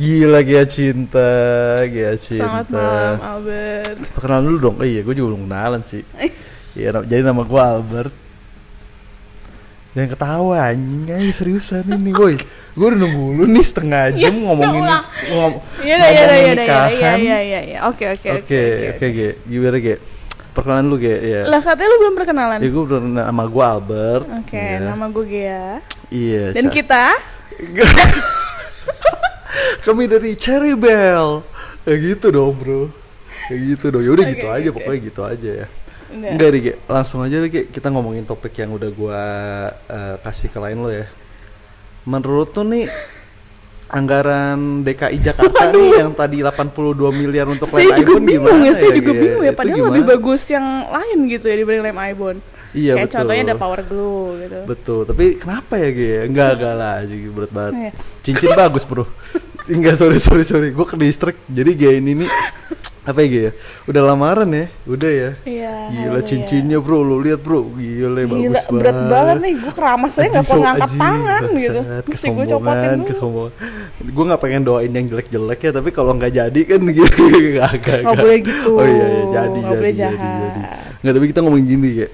Gila Gia Cinta, Gia Cinta. Selamat malam Albert. Perkenalan dulu dong. Oh iya, gue juga belum kenalan sih. Iya, jadi nama gue Albert. Jangan ketawa anjing aja seriusan ini boy Gue udah nunggu lu nih setengah jam ngomongin ulang. ngom Iya dah, iya iya dah, iya nikahan. iya iya iya. Oke oke Oke, oke Ge Gimana Ge? Perkenalan lu Ge ya Lah katanya lu belum perkenalan. Ya gue udah nama gue Albert Oke, Iya. nama gue Gea. Iya Dan kita Kami dari Cherry Bell. Kayak gitu dong bro. Kayak gitu dong. Yaudah Oke, gitu oke, aja pokoknya gitu aja ya. Udah. Enggak langsung aja Ge Kita ngomongin topik yang udah gua eh, kasih ke lain lo ya. Menurut tuh nih Anggaran DKI Jakarta nih yang tadi 82 miliar untuk Saya lem juga Ibon bingung gimana ya, saya juga Ge? bingung ya. Itu Padahal lebih bagus yang lain gitu ya dibanding lem Ibon. Iya Kayak betul contohnya ada power glue gitu. Betul, tapi kenapa ya Ge? Enggak, enggak lah, jadi berat banget Iya. Cincin bagus bro Enggak, sorry, sorry, sorry Gue ke distrik Jadi Ge ini nih Apa ya Ge ya? Udah lamaran ya? Udah ya? Iya. Gila cincinnya bro, lu lihat bro Gila. Gila bagus berat banget banget nih. Gue keramas saya nggak pernah anjing, tangan gitu. bangsat, Mesti gue copotin kesombongan, kesombongan. Gue nggak pengen doain yang jelek-jelek ya, tapi kalau nggak jadi kan gitu, nggak Nggak boleh gitu. Oh iya, iya jadi, Nggak jadi, boleh jadi, jahat. jadi. Nggak, tapi kita ngomongin gini ya.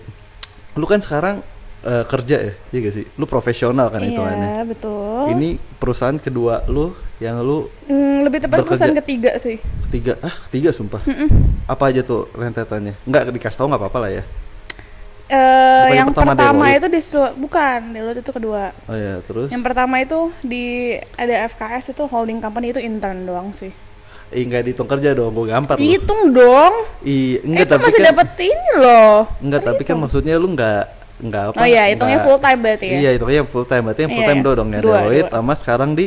Lu kan sekarang eh, kerja ya, iya gak sih? Lu profesional kan hitungannya. Iya betul. Ini perusahaan kedua lu yang lu Hmm, lebih tepat bekerja. perusahaan ketiga sih. ketiga, ah ketiga sumpah. Apa aja tuh rentetannya? Nggak dikasih tau nggak apa-apa lah ya. Eh, Bukan yang yang pertama pertama, itu di bukan Deloitte itu kedua. Oh ya, terus? Yang pertama itu di ada FKS itu holding company itu intern doang sih. Ih, nggak dihitung kerja dong, gue gampar. Hitung dong. Iya, Eh, enggak itu tapi masih kan dapat ini loh. enggak tapi kan maksudnya lu enggak enggak apa? Oh iya, hitungnya full time berarti ya. Iya, hitungnya full time. Berarti yang full Iya, time iya. do dong ya Deloitte sama sekarang di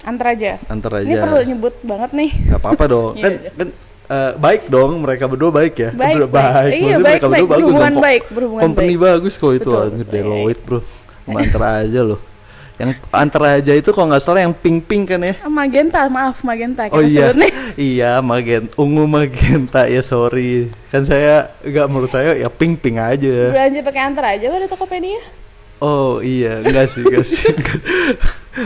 Antar aja. antar Ini aja. perlu nyebut banget nih. Enggak apa-apa dong. Iya, kan iya. kan eh, baik dong mereka berdua baik ya. Baik, Berdua baik. Iya, Maksudnya baik, mereka baik. berdua bagus Berhubungan dong. baik, berhubungan Company baik. bagus kok itu Betul, anjir. Deloitte, Bro. Antar aja loh. Yang antar aja itu kalau nggak salah yang pink-pink kan ya? Magenta, maaf Magenta Oh iya, iya magenta, ungu magenta ya sorry. Kan saya nggak menurut saya ya pink pink aja. Belanja pakai antar aja lo di Tokopedia. Oh iya, enggak sih, enggak sih.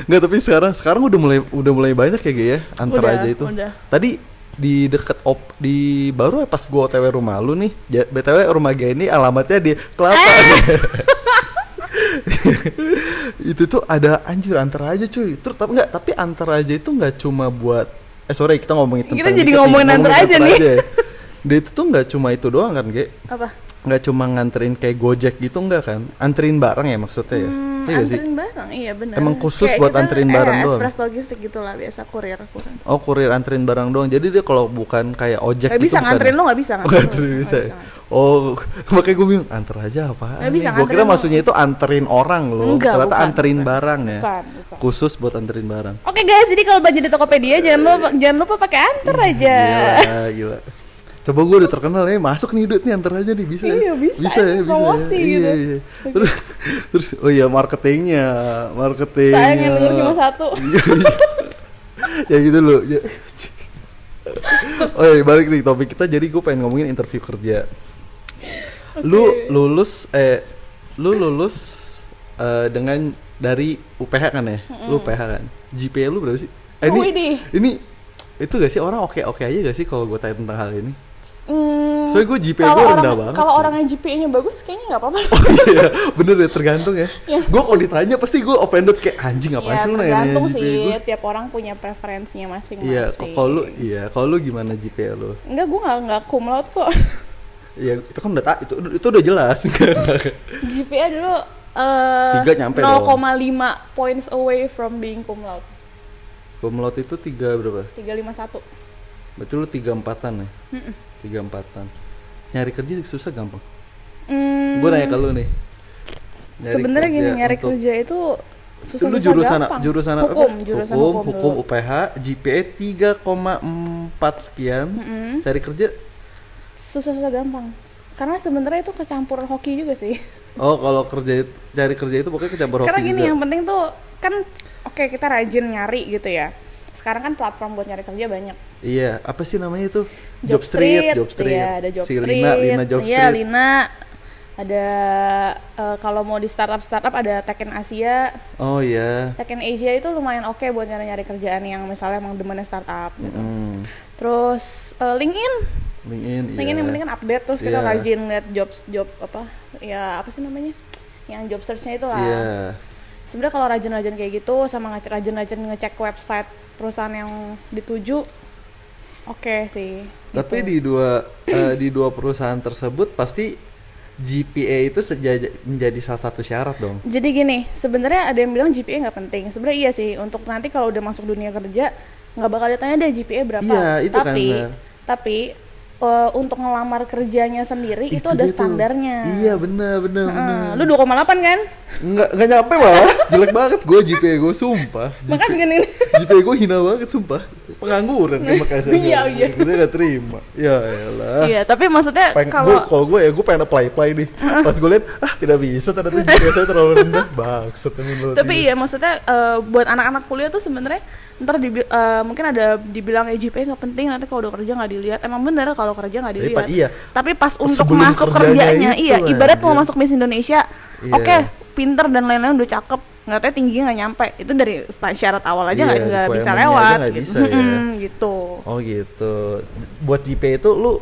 Enggak, tapi sekarang sekarang udah mulai udah mulai banyak ya Ge, ya antar Udah, aja itu. udah. Tadi di deket op di baru ya pas gua OTW rumah lu nih. BTW rumah gue ini alamatnya di Kelapa. itu tuh ada anjir antar aja cuy. Terus tapi enggak, tapi antar aja itu enggak cuma buat eh sorry kita ngomongin Kita tentang jadi dikit ngomongin antar aja nih. ya. Dia itu tuh enggak cuma itu doang kan, Ge? Apa? nggak cuma nganterin kayak Gojek gitu enggak kan? Anterin barang ya maksudnya ya? Hmm, Iya nggak sih? anterin barang, iya benar. Emang khusus Kayak buat kita, anterin eh, barang doang? Express logistik gitu lah biasa kurir. kurir. Oh kurir anterin barang doang. Jadi dia kalau bukan kayak ojek Gak gitu bisa bukan nganterin ya? lo gak bisa Oh, nganterin. nganterin Nggak bisa. ya? nganterin. Oh makanya gue bingung anter aja apa? Nggak bisa, Gue kira nganterin maksudnya itu anterin orang. Enggak, Ternyata bukan, anterin bukan. barang ya. Bukan, bukan. Khusus buat anterin barang. Oke guys, jadi kalau belanja di Tokopedia jangan lupa jangan lupa pakai antar aja. Gila, gila. Coba gue udah terkenal ya, masuk nih duit nih antar aja nih bisa ya? Iya, bisa, Bisa ya, bisa promosi ya. gitu. Iya, iya. Terus, terus, oh iya marketingnya, marketing. Sayang yang denger cuma satu. ya gitu loh. Ya. Oh iya, balik nih topik kita. Jadi gue pengen ngomongin interview kerja. Lu lulus, eh, lu lulus eh, dengan dari UPH kan ya? Lu UPH kan? GPA lu berapa sih? Eh, Oh, ini, ini. ini itu gak sih orang oke oke aja gak sih kalau gue tanya tentang hal ini? Hmm, Soalnya gue GPA gue orang rendah banget kalau orangnya GPA-nya bagus kayaknya nggak apa-apa. iya, bener ya tergantung ya. Iya. Gue kalau ditanya pasti gue offended kayak anjing apaan Ya, sih lu nanya tergantung GPA sih, gue? tiap orang punya preferensinya masing-masing. Iya, kalau lu iya, kalau lu gimana GPA lu? Enggak, gue nggak nggak cum laude kok. Iya, itu kan udah itu itu udah jelas. GPA dulu eh Tiga nyampe 0,5 dong. points away from being cum laude. Cum laude itu tiga berapa? 351. Berarti lu tiga empatan ya? Tiga empatan. Nyari kerja susah gampang. Hmm, Gue nanya ke lu nih. Sebenarnya gini nyari untuk- kerja itu susah Lu susah jurusan gampang. jurusan apa? hukum, jurusan hukum, hukum, hukum dulu. UPH, GPA 3,4 sekian. Cari kerja Susah-susah gampang. Karena sebenarnya itu kecampuran hoki juga sih. Oh, kalau kerja cari kerja itu pokoknya kecampur Karena hoki gini juga. yang penting tuh kan oke kita rajin nyari gitu ya. Sekarang kan platform buat nyari kerja banyak. Iya, apa sih namanya itu? Job Street, Job Street. Iya, ada Job si Street. Lina, Lina Job Iya, Street. Lina. ada eh, kalau mau di startup startup ada Tekken Asia Oh iya. Tekken Asia itu lumayan oke buat nyari-nyari kerjaan yang misalnya emang demennya startup gitu. Hmm. Terus eh, LinkedIn, LinkedIn. LinkedIn yang iya. penting kan update terus kita Iya. rajin lihat jobs job apa ya apa sih namanya yang job searchnya itu lah. Iya. Sebenarnya kalau rajin-rajin kayak gitu sama rajin-rajin ngecek website perusahaan yang dituju, oke sih. Tapi gitu. di dua eh, di dua perusahaan tersebut pasti GPA itu sejaja- menjadi salah satu syarat dong. Jadi gini, sebenarnya ada yang bilang GPA nggak penting. Sebenarnya iya sih, untuk nanti kalau udah masuk dunia kerja nggak bakal ditanya deh GPA berapa. Iya, itu kan, tapi, benar. tapi eh, untuk ngelamar kerjanya sendiri itu, ada dia tuh. standarnya. Iya benar benar benar. lu 2,8 kan? Nggak nggak nyampe malah. Jelek banget gue GPA gue sumpah. Makanya gini nih. GPA gue hina banget sumpah. Pengangguran kan makanya saya. Iya, iya. Gue gak terima. Ya elah. Iya, tapi maksudnya kalau kalau gue ya gue pengen apply apply nih. Pas gue lihat ah tidak bisa ternyata GPA saya terlalu rendah. Bangsat lo tapi tidak. iya maksudnya eh, buat anak-anak kuliah tuh sebenarnya ntar eh, mungkin ada dibilang GPA nggak penting nanti kalau udah kerja nggak dilihat emang bener kalau kerja nggak dilihat iya. tapi pas untuk Sebelum masuk kerjanya kerjanya iya ibarat mau anjir. masuk Miss Indonesia Iya. oke pinter dan lain-lain udah cakep nggak tahu tingginya nggak nyampe itu dari syarat awal aja nggak Iya, nggak bisa lewat nggak gitu bisa ya. Gitu Oh gitu. Buat GPA itu lu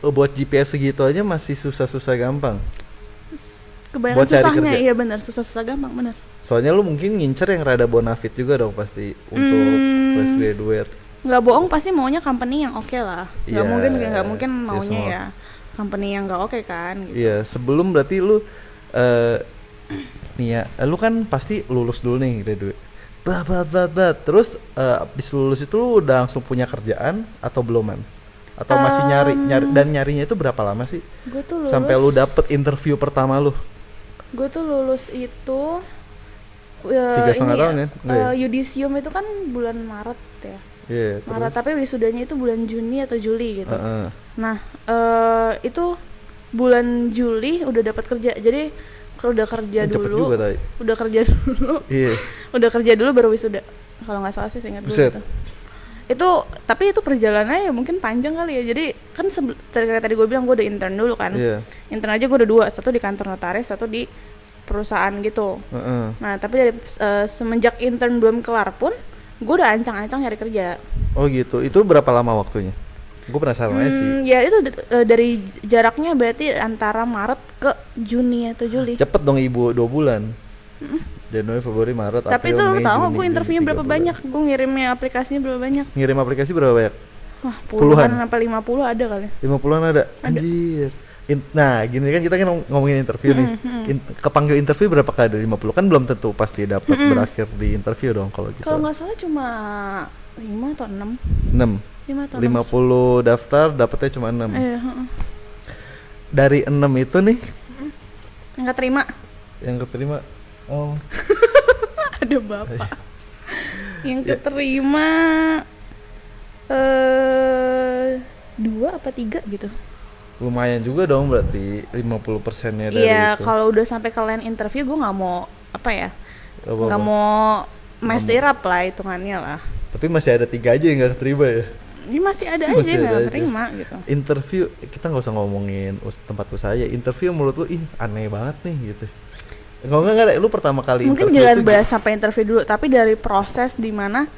buat GPA segitu aja masih susah-susah gampang. kebanyakan Buat susahnya iya bener susah-susah gampang bener Soalnya lu mungkin ngincer yang rada bonafit juga dong pasti untuk Hmm. fresh graduate. Nggak bohong pasti maunya company yang oke lah nggak Iya, mungkin nggak mungkin iya maunya semua. ya company yang nggak oke kan gitu Iya, sebelum berarti lu eh nih ya, lu kan pasti lulus dulu nih graduate. Bat bat bat bat. Terus eh, abis lulus itu lu udah langsung punya kerjaan atau beluman? Atau masih nyari nyari dan nyarinya itu berapa lama sih? gue tuh lulus Sampai lu dapet interview pertama lu. gue tuh lulus itu eh, Tiga setengah ini tahun ya, ya? eh, yudisium itu kan bulan Maret ya Iya, Maret terus. tapi wisudanya itu bulan Juni atau Juli gitu Heeh. nah eh, itu bulan Juli udah dapat kerja jadi kalau udah kerja Cepet dulu juga udah kerja dulu Iya. udah kerja dulu baru wisuda kalau nggak salah sih ingat gue gitu itu tapi itu perjalanannya ya mungkin panjang kali ya jadi kan kayak tadi gue bilang gue udah intern dulu kan Iya. intern aja gue udah dua satu di kantor notaris satu di perusahaan gitu Heeh. nah tapi dari eh, semenjak intern belum kelar pun gue udah ancang-ancang nyari kerja Oh gitu. Itu berapa lama waktunya? Gue penasaran aja sih. Hmm, ya itu eh, dari jaraknya berarti antara Maret ke Juni atau Juli Cepet dong ibu dua bulan. Januari, Februari, Maret, tapi itu April, lo Mei, tau gue interviewnya berapa bulan. banyak gue ngirimnya aplikasinya berapa banyak Ngirim aplikasi berapa banyak? wah Puluhan. puluhan apa lima puluh ada kali 50-an ada. Anjir. In- nah, gini kan kita kan ngom- ngomongin interview nih. In- kepanggil interview berapa kali dari 50? Kan belum tentu pasti dapat berakhir di interview dong kalau gitu. kalau nggak salah cuma lima atau enam 6. lima atau enam 50 daftar dapetnya cuma 6. Iya, heeh. Dari 6 itu nih nggak terima yang keterima oh ada bapak yang Ya. keterima eh dua apa tiga gitu lumayan juga dong berarti 50 persennya dari iya itu. kalau udah sampai kalian interview gue nggak mau apa ya nggak mau mess it up lah hitungannya lah Tapi masih ada tiga aja yang gak keterima ya. ini masih ada aja Masih yang nggak terima gitu Interview kita nggak usah ngomongin tempat usaha ya. Interview menurut lu ih aneh banget nih gitu. Kalau nggak nggak lu pertama kali mungkin jangan bahas sampai interview dulu tapi dari proses di mana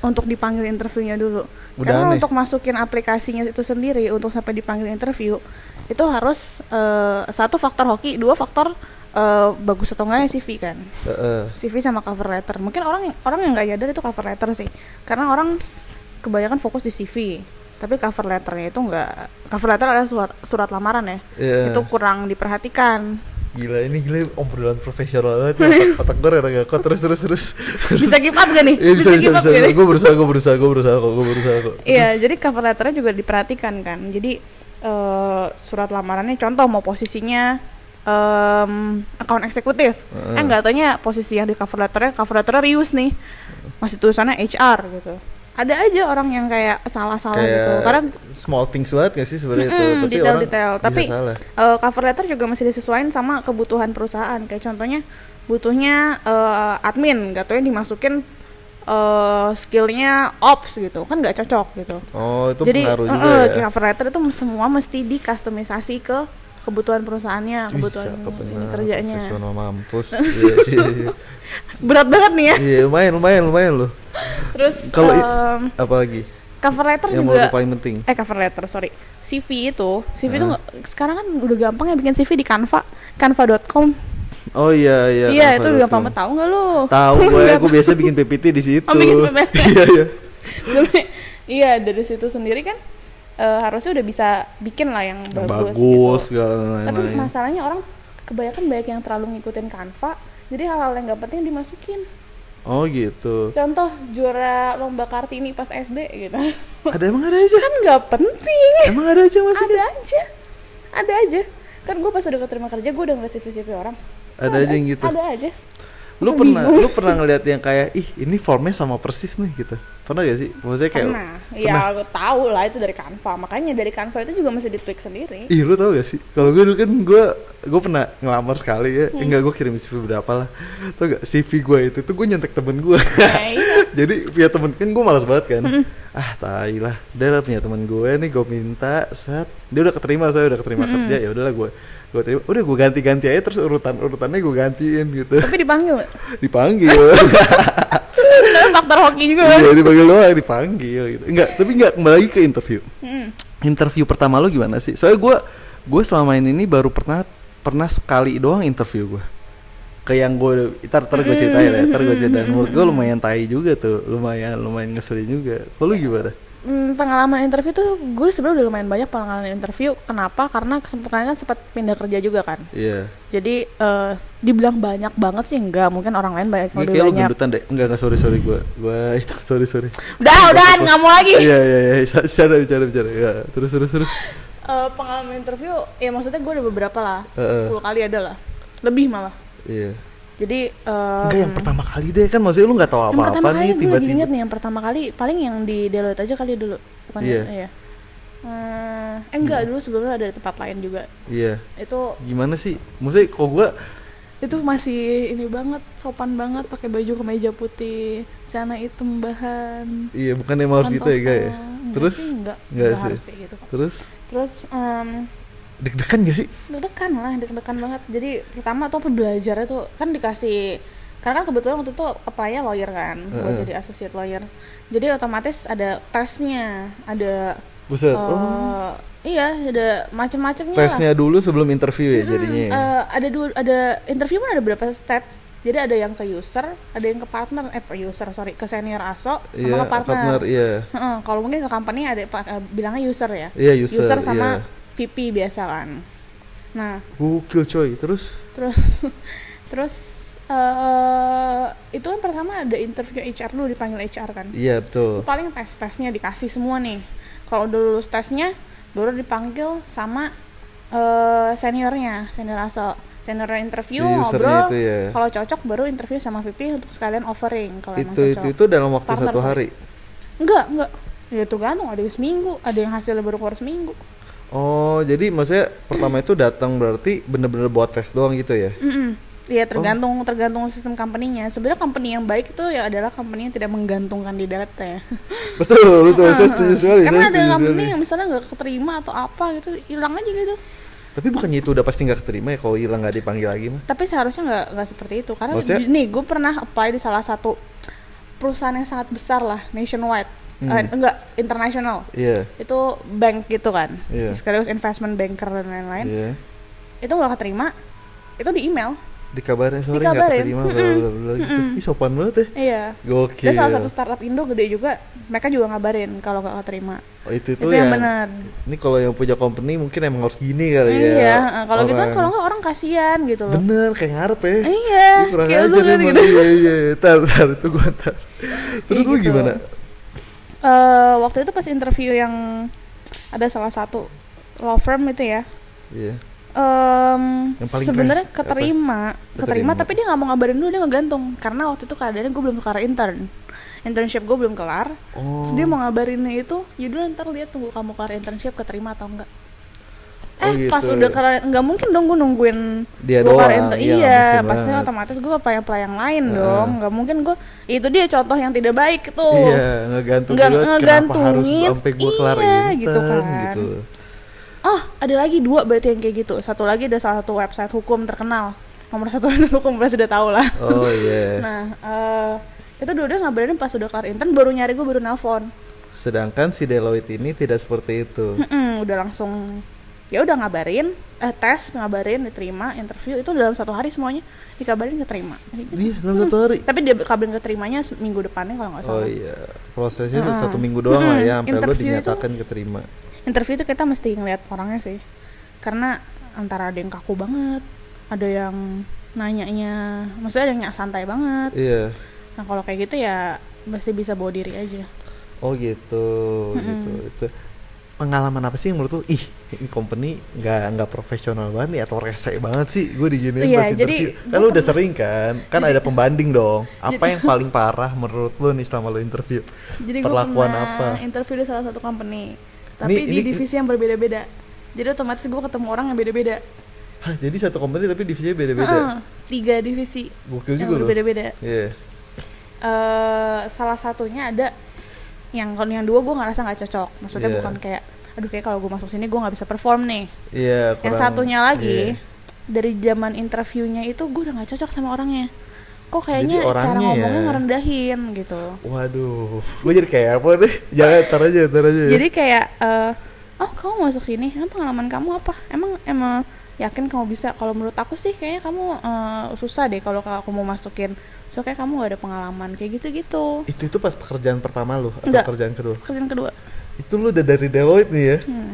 untuk dipanggil interviewnya dulu Udah karena aneh. untuk masukin aplikasinya itu sendiri untuk sampai dipanggil interview itu harus eh, satu faktor hoki dua faktor eh, bagus atau enggaknya CV kan Heeh. CV sama cover letter mungkin orang yang orang yang nggak nyadar itu cover letter sih karena orang kebanyakan fokus di CV tapi cover letternya itu nggak cover letter adalah surat surat lamaran ya Iya. itu kurang diperhatikan Gila ini gila obrolan profesional banget ya. Otak, otak gue rada gak kuat terus terus terus. bisa give up gak nih Iya bisa bisa bisa. nih? Gue berusaha gue berusaha gue berusaha kok gue berusaha kok. Iya, jadi cover letternya juga diperhatikan kan. Jadi eh, surat lamarannya contoh mau posisinya em account eksekutif. Heeh. Eh nggak taunya posisi yang di cover letternya cover letternya Rius nih. Masih tulisannya HR gitu. Ada aja orang yang kayak salah-salah Kayak gitu. Karena small things banget gak sih sebenarnya itu. Mm-mm, Tapi detail-detail. orang Tapi bisa salah. eh, cover letter juga masih disesuaikan sama kebutuhan perusahaan. Kayak contohnya butuhnya eh, admin, gak taunya dimasukin eh, skillnya ops gitu, kan nggak cocok gitu. Oh itu Jadi pengaruh juga eh, ya. cover letter itu semua mesti dikustomisasi ke kebutuhan perusahaannya kebutuhan ini kerjanya Profesional mampus. Iya, iya, iya. berat banget nih ya Iya, lumayan, lumayan, lumayan loh. terus Kalau em, Apa lagi? cover letter Yang juga paling penting? eh cover letter sorry CV itu CV itu nggak- sekarang kan udah gampang ya bikin CV di Canva canva.com Oh iya, iya. iya itu udah gampang banget tahu nggak lu Tahu gue, gue biasa bikin PPT di situ. Oh, bikin PPT. Iya, iya. Iya dari situ sendiri kan eh, harusnya udah bisa bikin lah yang bagus, bagus, gitu. segala Tapi masalahnya orang kebanyakan banyak yang terlalu ngikutin Canva, jadi hal-hal yang gak penting dimasukin. Oh gitu. Contoh juara lomba kartini pas SD gitu. Ada emang ada aja. kan gak penting. Emang ada aja masukin. ada aja. Ada aja. Kan gue pas udah keterima kerja gue udah ngeliat CV-CV orang. Ada aja yang gitu. Ada aja. Lu Aku pernah bingung. lu pernah ngeliat yang kayak ih ini formnya sama persis nih gitu. Pernah gak sih? Maksudnya kayak Pernah. Ya gue tahu lah itu dari Canva. Makanya dari Canva itu juga mesti ditweak sendiri. Ih lu tau gak sih? Kalau gue dulu kan gue gue pernah ngelamar sekali ya. Hmm. Enggak gue kirim CV berapa lah. Tau gak CV gue itu tuh gue nyontek temen gue. Nah, iya. Jadi punya temen kan gue malas banget kan. Hmm. Ah tai lah. Udah lah punya temen gue nih gue minta set. Dia udah keterima saya udah keterima Hmm. kerja ya udahlah gue gue terima udah gue ganti-ganti aja terus urutan urutannya gue gantiin gitu. Tapi dipanggil dipanggil. Faktor hoki juga. Iya dipanggil doang dipanggil gitu. Enggak tapi enggak kembali lagi ke interview. Mm. interview pertama lo gimana sih? Soalnya gue gue selama ini baru pernah pernah sekali doang interview gue ke yang gue ntar ntar gue ceritain ya ntar gue ceritain. Menurut gue lumayan tai juga tuh lumayan lumayan ngeselin juga. Kalau lu gimana Hmm, pengalaman interview tuh gue sebenarnya udah lumayan banyak pengalaman interview. Kenapa? Karena kesempatan kan sempat pindah kerja juga kan. iya Jadi eh, dibilang banyak banget sih enggak. Mungkin orang lain banyak lebih kayak lu banyak. gendutan deh enggak enggak sorry sorry gue gue itu sorry sorry Udah, udah nggak mau lagi. iya iya iya bicara bicara bicara ya terus terus terus Eh, pengalaman interview, ya maksudnya gue udah beberapa lah. 10 kali ada lah. Lebih malah. iya Jadi eh, enggak yang pertama kali deh kan maksudnya lu nggak tahu yang apa pertama apa kali nih tiba-tiba inget nih yang pertama kali paling yang di Deloitte aja kali dulu. Bukan Iya. ya? Hmm, eh enggak dulu sebelumnya ada di tempat lain juga. iya Itu gimana sih maksudnya kok gue itu masih ini banget sopan banget pakai baju kemeja putih celana hitam bahan iya bukan emang harus gitu ya guys ya Enggak terus enggak, enggak enggak sih. harus kayak gitu terus terus em, deg-degan gak sih? Deg-degan lah deg-degan banget. Jadi pertama tuh apa belajarnya tuh kan dikasih karena kan kebetulan waktu itu apply-nya lawyer kan buat Heeh. jadi associate lawyer. Jadi otomatis ada tesnya ada buset. eh, oh. iya ada macam-macamnya lah. Tesnya dulu sebelum interview ya jadinya ya? Eh, ada dua ada interview kan ada berapa step. Jadi ada yang ke user ada yang ke partner eh ke user sorry ke senior aso sama iya ke partner, partner iya. Heeh, kalau mungkin ke company ada eh, bilangnya user ya. Iya user, user, sama iya. VP biasa kan. Nah. Gokil coy. Terus? Terus terus eh itu kan pertama ada interview HR dulu dipanggil HR kan. Iya betul. Paling tes tesnya dikasih semua nih. Kalau udah lulus tesnya baru dipanggil sama eh seniornya senior asal senior interview Si ngobrol. itu ya. kalau cocok baru interview sama VP untuk sekalian offering kalau itu itu cocok. itu dalam waktu Partner, satu sorry. hari? Enggak enggak. Ya itu gantung ada yang seminggu ada yang hasilnya baru keluar seminggu oh jadi maksudnya pertama itu datang berarti bener-bener buat tes doang gitu ya. Iya Oh. tergantung tergantung sistem company-nya. Sebenarnya company yang baik itu ya adalah company yang tidak menggantungkan di data ya. betul betul saya setuju sekali saya Karena ada company sekali yang misalnya nggak keterima atau apa gitu, hilang aja gitu. tapi bukannya itu udah pasti nggak keterima ya kalau hilang nggak dipanggil lagi mah Tapi seharusnya nggak nggak seperti itu karena Maksudnya? nih gue pernah apply di salah satu perusahaan yang sangat besar lah nationwide, Hmm. Eh, enggak internasional. iya Itu bank gitu kan, Iya. sekaligus investment banker dan lain-lain. iya Itu nggak keterima, itu di email. dikabarin sorry nggak keterima bla bla gitu Mm-mm. ih sopan banget ya Iya. gokil Dan salah satu startup Indo gede juga, mereka juga ngabarin kalau nggak keterima. oh, itu itu, itu yang yang benar. ini kalau yang punya company mungkin emang harus gini kali ya Iya, eh, kalau gitu kan kalau nggak orang kasihan gitu loh. bener kayak ngarep ya Iya, kurang kayak lu ajar kan emang gitu. iya iya tar tar itu gua tar terus Iya lu gitu. gimana Eh, waktu itu pas interview yang ada salah satu law firm itu ya. iya. Paling sebenarnya keterima, Keterima. keterima tapi dia nggak mau ngabarin dulu dia ngegantung. Karena waktu itu keadaannya gue belum kelar intern. Internship gue belum kelar. Oh terus dia mau ngabarinnya itu yaudah ntar lihat tunggu kamu kelar internship keterima atau enggak Oh, eh pas gitu. udah kelar nggak mungkin dong gue nungguin Dia gua doang, iya, iya pasti banget. otomatis gue apply yang lain Heeh. dong. Nggak mungkin gue itu dia contoh yang tidak baik tuh. Iya ngegantung Nggak kenapa harus ngegantungin, sampai gua kelar iya, intern gitu. kan. gitu oh ada lagi dua berarti yang kayak gitu. Satu lagi ada salah satu website hukum terkenal. Nomor satu website hukum pasti udah tahu lah. Oh iya. Nah eh, itu dua-dua ngabarin pas udah kelar intern baru nyari gue baru nelpon sedangkan si Deloitte ini tidak seperti itu. Mm-mm, udah langsung ya udah ngabarin eh tes ngabarin diterima interview itu dalam satu hari semuanya. Dikabarin keterima Kayak gitu. iya dalam satu hari. Tapi dia kabarin keterimanya minggu depannya kalau nggak oh salah iya prosesnya Heeh. satu minggu doang lah ya sampai lo Interview itu- dinyatakan keterima. Interview itu kita mesti ngeliat orangnya sih. Karena antara ada yang kaku banget ada yang nanyanya maksudnya ada yang nyak santai banget. Iya. Nah kalau kayak gitu ya mesti bisa bawa diri aja. Oh gitu gitu. Itu pengalaman apa sih yang menurut lu ih ini company nggak nggak profesional banget nih atau rese banget sih gue diginiin Iya, pas jadi interview. Kan lu udah sering kan? Kan ada pembanding dong. Apa yang paling parah menurut lu nih selama lu interview? Jadi Perlakuan pernah apa? interview di salah satu company tapi Ini- di ini- divisi yang berbeda-beda. Jadi otomatis gue ketemu orang yang beda-beda. Hah, jadi satu company tapi divisinya beda-beda? Heeh, tiga divisi gokil yang juga berbeda-beda. Iya. Eh salah satunya ada yang kalau yang dua gue ngerasa nggak cocok maksudnya Iya. bukan kayak aduh kayak kalau gue masuk sini gue nggak bisa perform nih iya yang kurang- satunya lagi iya. dari zaman interviewnya itu gue udah nggak cocok sama orangnya kok kayaknya Jadi cara orangnya ngomongnya ya. ngerendahin gitu waduh gue jadi kayak apa deh jangan tar aja tar aja ya. jadi kayak eh, oh kamu masuk sini emang pengalaman kamu apa emang emang yakin kamu bisa. Kalau menurut aku sih kayaknya kamu eh, susah deh kalau aku mau masukin. So kayak kamu gak ada pengalaman. Kayak gitu gitu itu itu pas pekerjaan pertama lu atau Enggak. pekerjaan kedua? Kerjaan kedua. Itu lu udah dari Deloitte nih ya? Hmm.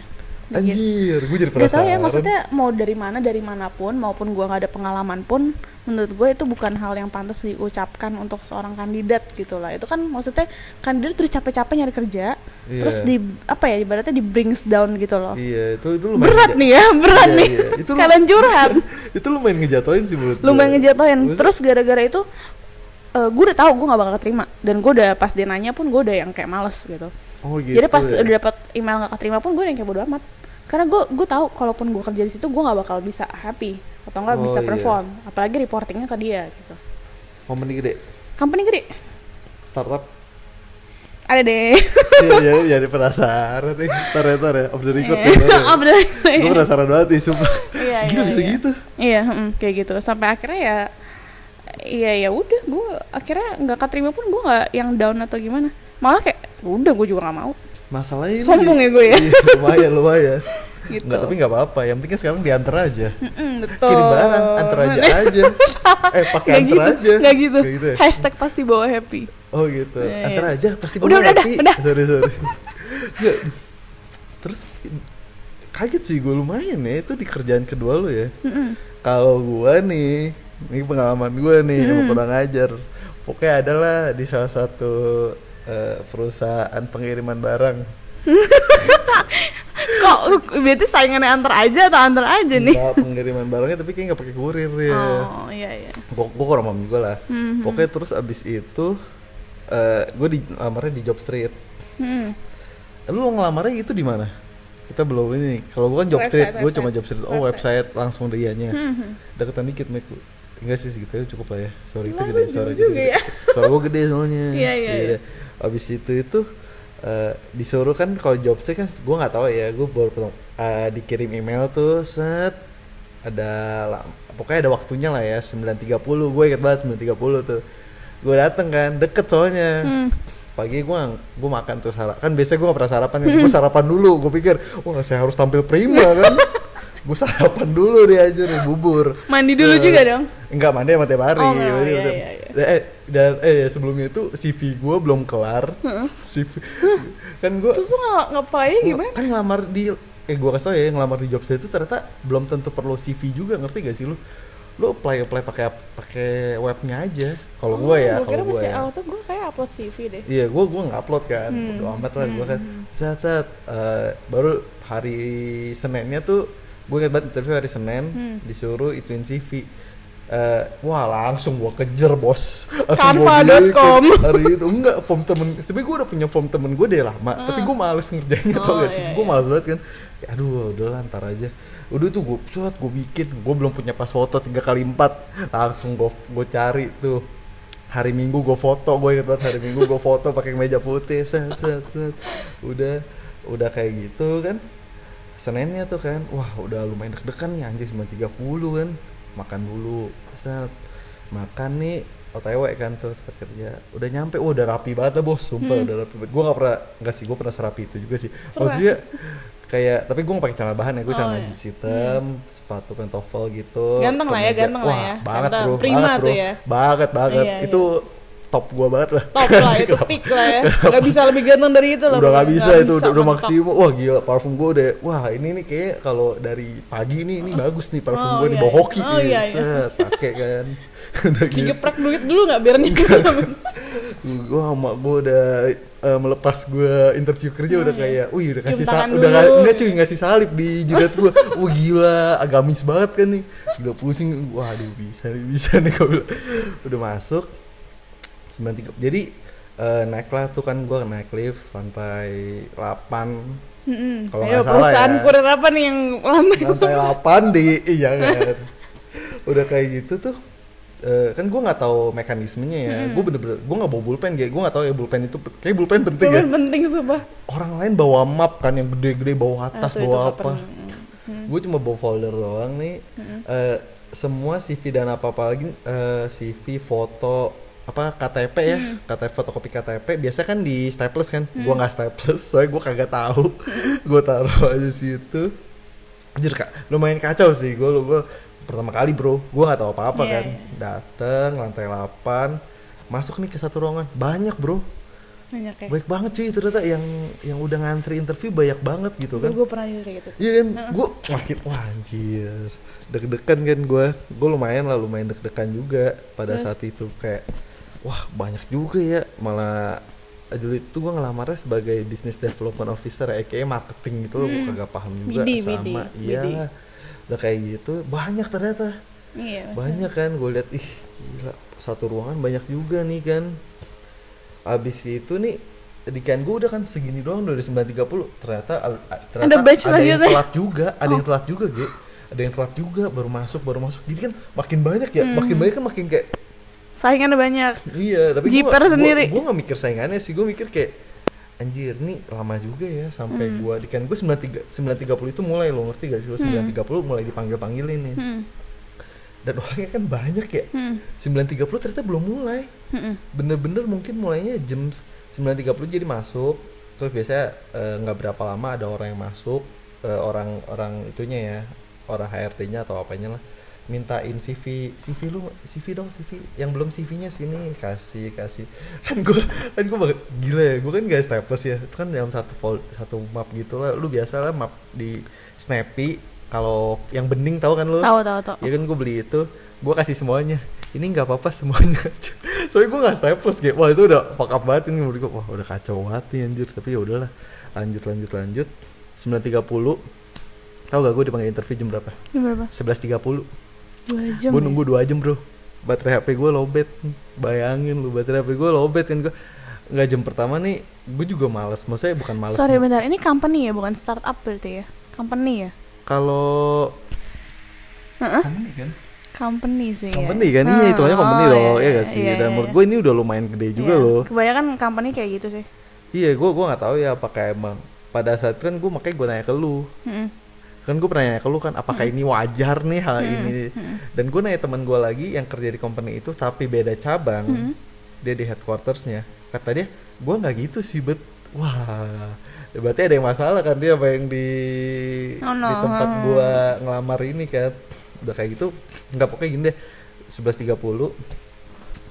anjir gue jadi Gak tau penasaran. ya maksudnya mau dari mana dari mana pun maupun gua nggak ada pengalaman pun menurut gue itu bukan hal yang pantas diucapkan untuk seorang kandidat gitu lah. Itu kan maksudnya kandidat tuh capek-capek nyari kerja Iya. terus di apa ya ibaratnya di brings down gitu loh. Iya itu itu lumayan berat nih ya berat Iya, nih. iya. Itu lu- sekalian curhat. Itu lumayan ngejatoin sih menurut lumayan gue. ngejatoin Maksud- terus gara-gara itu eh gue udah tahu gue nggak bakal keterima. Dan gue udah pas dia nanya pun gue udah yang kayak males gitu. Oh gitu jadi pas ya. udah dapat email nggak keterima pun gue yang kayak bodo amat. Karena gue gue tahu kalaupun gue kerja di situ gue nggak bakal bisa happy atau nggak Oh, bisa iya. perform. Apalagi reportingnya ke dia gitu. Company gede? Company gede. Startup ada deh iya jadi jadi penasaran nih tar ya tar ya off the record Iya. ya, Oh, bener. gue penasaran banget nih sumpah Iya, gila iya, bisa iya. gitu iya mm, kayak gitu sampai akhirnya ya iya ya udah gue akhirnya nggak keterima pun gue nggak yang down atau gimana malah kayak udah gue juga nggak mau masalahnya ini Sombong ya gue ya? iya, lumayan lumayan gitu Enggak, tapi nggak apa-apa. Yang penting sekarang diantar aja. Mm, betul Kirim barang, antar aja aja. eh, pakai Nggak antar gitu, aja. nggak gitu. Kayak gitu ya? hashtag pasti bawa happy Oh gitu. Iya, Antar aja pasti Udah, udah, udah, udah. Sorry, sorry. Terus kaget sih gue lumayan ya itu di kerjaan kedua lo ya. Kalau gua nih, ini pengalaman gua nih emang kurang ajar. Pokoknya adalah di salah satu eh, perusahaan pengiriman barang. kok berarti saingannya antar aja atau antar aja nih Enggak, pengiriman barangnya tapi kayak nggak pakai kurir ya. oh iya iya Gue gue kurang paham juga lah. Mhm. Pokoknya terus abis itu gue di lamarnya di Job Street. Hmm. Lu ngelamarnya itu di mana? Kita belum ini. Kalau gue kan Job Website, Street, gue cuma Job Street. Oh website, langsung dianya. Mhm. Deketan dikit Mek. Enggak sih segitu aja cukup lah ya. Suara itu gede, suara juga gede. ya. Suara gue gede soalnya. Iya, iya, iya. deh. Abis itu itu eh, disuruh kan kalau job street kan gue nggak tahu ya gue baru pertama- eh, dikirim email tuh set ada pokoknya ada waktunya lah ya 9.30 gue inget banget 9.30 tuh gue dateng kan deket soalnya. Hmm. pagi gue gue makan tuh sarapan kan biasanya gue gak pernah sarapan kan gue sarapan dulu. Gue pikir wah saya harus tampil prima kan? Gue sarapan dulu deh aja nih bubur. Mandi dulu Se- juga dong? enggak mandi sama tiap hari. Oh, Mandi iya, tiap- iya, iya. Eh, dan eh sebelumnya itu CV gue belum kelar. CV kan gue terus lu nggak ngapain gimana? kan ngelamar di eh gue kasih tau ya ngelamar di job street itu ternyata belum tentu perlu CV juga ngerti gak sih lu lu apply apply pakai pakai webnya aja kalau gue ya gue Oh, kira kalau gue ya auto gue kayak upload CV deh Iya, gue gua nggak upload kan, Hmm. bodo amat lah gue kan. Saat saat eh, baru hari Seninnya tuh gue ingat banget interview hari Senin Hmm. disuruh ituin CV. Eh, wah langsung gue kejar bos Canva.com. bikin hari itu enggak form temen sebenernya gue udah punya form temen gue deh lama tapi gue males ngerjainnya tau Oh, gak sih iya, gue iya. males banget kan Ya, aduh udah lah ntar aja udah tuh gue suat gue bikin gue belum punya pas foto tiga kali empat. Langsung gue gue cari tuh. Hari minggu gue foto gue inget banget hari minggu gue foto pakai meja putih set set set udah udah kayak gitu kan. Seninnya tuh kan wah udah lumayan deg-degan nih anjir 9.30 kan. Makan dulu set makan nih OTW kan tuh tempat kerja. Udah nyampe wah udah rapi banget bos. Sumpah Hmm. udah rapi banget. Gue gak pernah nggak sih gue pernah serapi itu juga sih. Maksudnya kayak tapi gue gak pakai celana bahan ya gue Oh, celana iya. jeans hitam sepatu pantofel gitu Ganteng lah ya, ganteng lah ya. banget Ganteng. bro Prima banget bro tuh ya. banget banget Iya, itu top gue banget lah top lah itu peak lah ya nggak bisa lebih ganteng dari itu lah udah pokoknya. gak bisa Nggak itu udah, udah mentok. maksimum wah gila parfum gue udah wah ini nih kayak kalau dari pagi nih ini bagus nih parfum Oh, gue nih iya, iya. Oh, nih iya, iya. set pakai kan udah gitu digeprek duit dulu nggak biar nih gue sama gue udah eh, melepas gue interview kerja udah kayak wih udah Hmm, kasih salib udah nga- enggak cuy ngasih salib di jidat gue wah gila agamis banget kan nih. Udah pusing waduh bisa nih bisa nih. Gue bilang. udah masuk. 93 jadi eh, naik lah tuh kan gue naik lift lantai 8 Mm-mm. Kalau nggak salah perusahaan ya. kurir apa nih yang lama? Lantai 8 di iya kan. Udah kayak gitu tuh eh, kan gue nggak tahu mekanismenya ya. Gue bener-bener gue nggak bawa bulpen kayak gue nggak tahu ya bulpen itu kayak bulpen penting ya. Itu penting sumpah. Orang lain bawa map kan yang gede-gede bawa Ah, atas bawa apa. gue cuma bawa folder doang nih. Eh, semua CV dan apa apa lagi eh, CV foto apa KTP ya. KTP fotokopi KTP biasa kan di staples kan. Gua nggak staples soalnya gua kagak tahu. Gua taruh aja situ. Anjir kak lumayan kacau sih. Gua lu gua pertama kali bro. Gua nggak tahu apa apa Iya, kan. iya. dateng lantai 8 masuk nih ke satu ruangan. Banyak bro. Banyak ya? Baik banget cuy ternyata yang yang udah ngantri interview banyak banget gitu kan. Gue pernah juga kayak gitu. Iya kan, gue makin wah anjir. Deg-degan kan gue, gue lumayan lah lumayan deg-degan juga pada Terus? saat itu. Kayak wah banyak juga ya. Malah dulu itu gue ngelamarnya sebagai business development officer ya kayak marketing gitu loh. Gue kagak paham juga BD, sama iya udah kayak gitu banyak ternyata. Iya maksudnya. banyak kan gue lihat ih gila satu ruangan banyak juga nih kan. Abis itu nih di kan gue udah kan segini doang dari 9.30 ternyata ternyata Ada batch ada yang telat juga ada yang telat juga Ge. Ada yang telat juga baru masuk baru masuk. Jadi kan makin banyak ya Hmm. makin banyak kan makin kayak saingannya banyak. Iya tapi gua, sendiri. gua, gua gak mikir saingannya sih gue mikir kayak anjir nih lama juga ya sampai Hmm. gua di kan gue 9.30 9.30 itu mulai lo ngerti gak sih lo 9.30 mulai dipanggil panggilin nih hmm. dan orangnya kan banyak ya Hmm. 9.30 ternyata belum mulai Hmm. bener-bener mungkin mulainya jam 9.30 jadi masuk terus biasanya eh, nggak berapa lama ada orang yang masuk eh, orang orang itunya ya orang HRD-nya atau apanya lah mintain CV CV lu CV dong CV yang belum CV-nya sini kasih kasih. Kan gue kan gue banget gila ya gue kan gak staples ya. Itu kan dalam satu fold satu map gitu lah. Lu biasa lah map di Snappy kalau yang bening tahu kan lu? Tahu tahu tahu. Ya kan gue beli itu gue kasih semuanya. Ini nggak apa-apa semuanya. Soalnya gue nggak staples kayak wah itu udah fuck up banget ini menurut gue wah udah kacau banget nih anjir. Tapi ya udahlah lanjut lanjut lanjut. 9.30 tau gak gue dipanggil interview jam berapa? Ini berapa? 11.30 dua jam gue ya? nunggu dua jam bro. Baterai HP gue lowbat bayangin lu baterai HP gue lowbat kan. Gue nggak jam pertama nih gue juga males. Maksudnya bukan males sorry bentar. Ini company ya bukan startup berarti ya? Company ya? Kalau Heeh. company kan? Company sih ya. company kan? Iya itu aja company Oh, loh iya, ya gak sih? iya, dan iya, menurut iya. gue ini udah lumayan gede juga Iya. loh. Kebanyakan company kayak gitu sih. Iya, gue gua nggak tahu ya apakah emang pada saat itu kan gue makanya gue nanya ke lu. Kan gue pernah nanya ke lu kan apakah ini wajar nih hal ini, dan gue nanya teman gue lagi yang kerja di company itu tapi beda cabang, dia di headquartersnya, kata dia gue nggak gitu sih bet, wah, berarti ada yang masalah kan dia apa yang di Oh, no. di tempat gue ngelamar ini kan, udah kayak gitu, nggak pokoknya gini deh, 11.30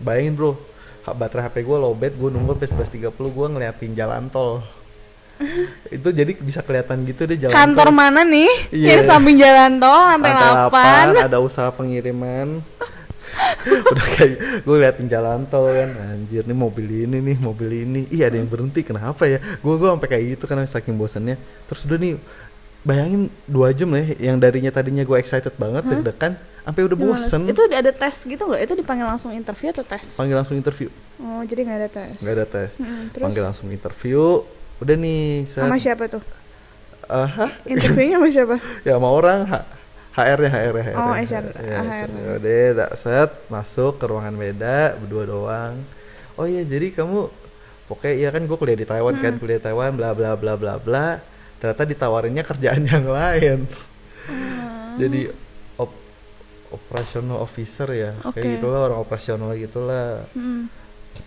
bayangin bro baterai HP gue lowbat gue nunggu sampai 11.30 gue ngeliatin jalan tol itu jadi bisa kelihatan gitu deh jalan kantor tol. mana nih? Iya. Di samping jalan tol 8, 8 ada usaha pengiriman. Udah kayak gue liatin jalan tol kan. Anjir nih mobil ini nih mobil ini. Iya ada yang berhenti kenapa ya? Gue gue sampai kayak gitu karena saking bosannya terus udah nih bayangin dua jam lah ya, yang darinya tadinya gue excited banget deg-degan sampai udah bosen. itu ada tes gitu nggak? Itu dipanggil langsung interview atau tes? Panggil langsung interview. Oh jadi nggak ada tes. Nggak ada tes. Mm, terus? Panggil langsung interview udah nih set, sama siapa tuh hah? interviewnya sama siapa ya sama orang H- HR-nya HR -nya, HR Oh. HR, Ya, HR. udah dak set masuk ke ruangan beda berdua doang oh iya jadi kamu pokoknya iya kan gue kuliah di Taiwan kan kuliah di Taiwan bla bla bla bla bla ternyata ditawarinnya kerjaan yang lain Hmm. jadi op- operational officer ya Oke. kayak gitulah orang operasional gitulah Hmm.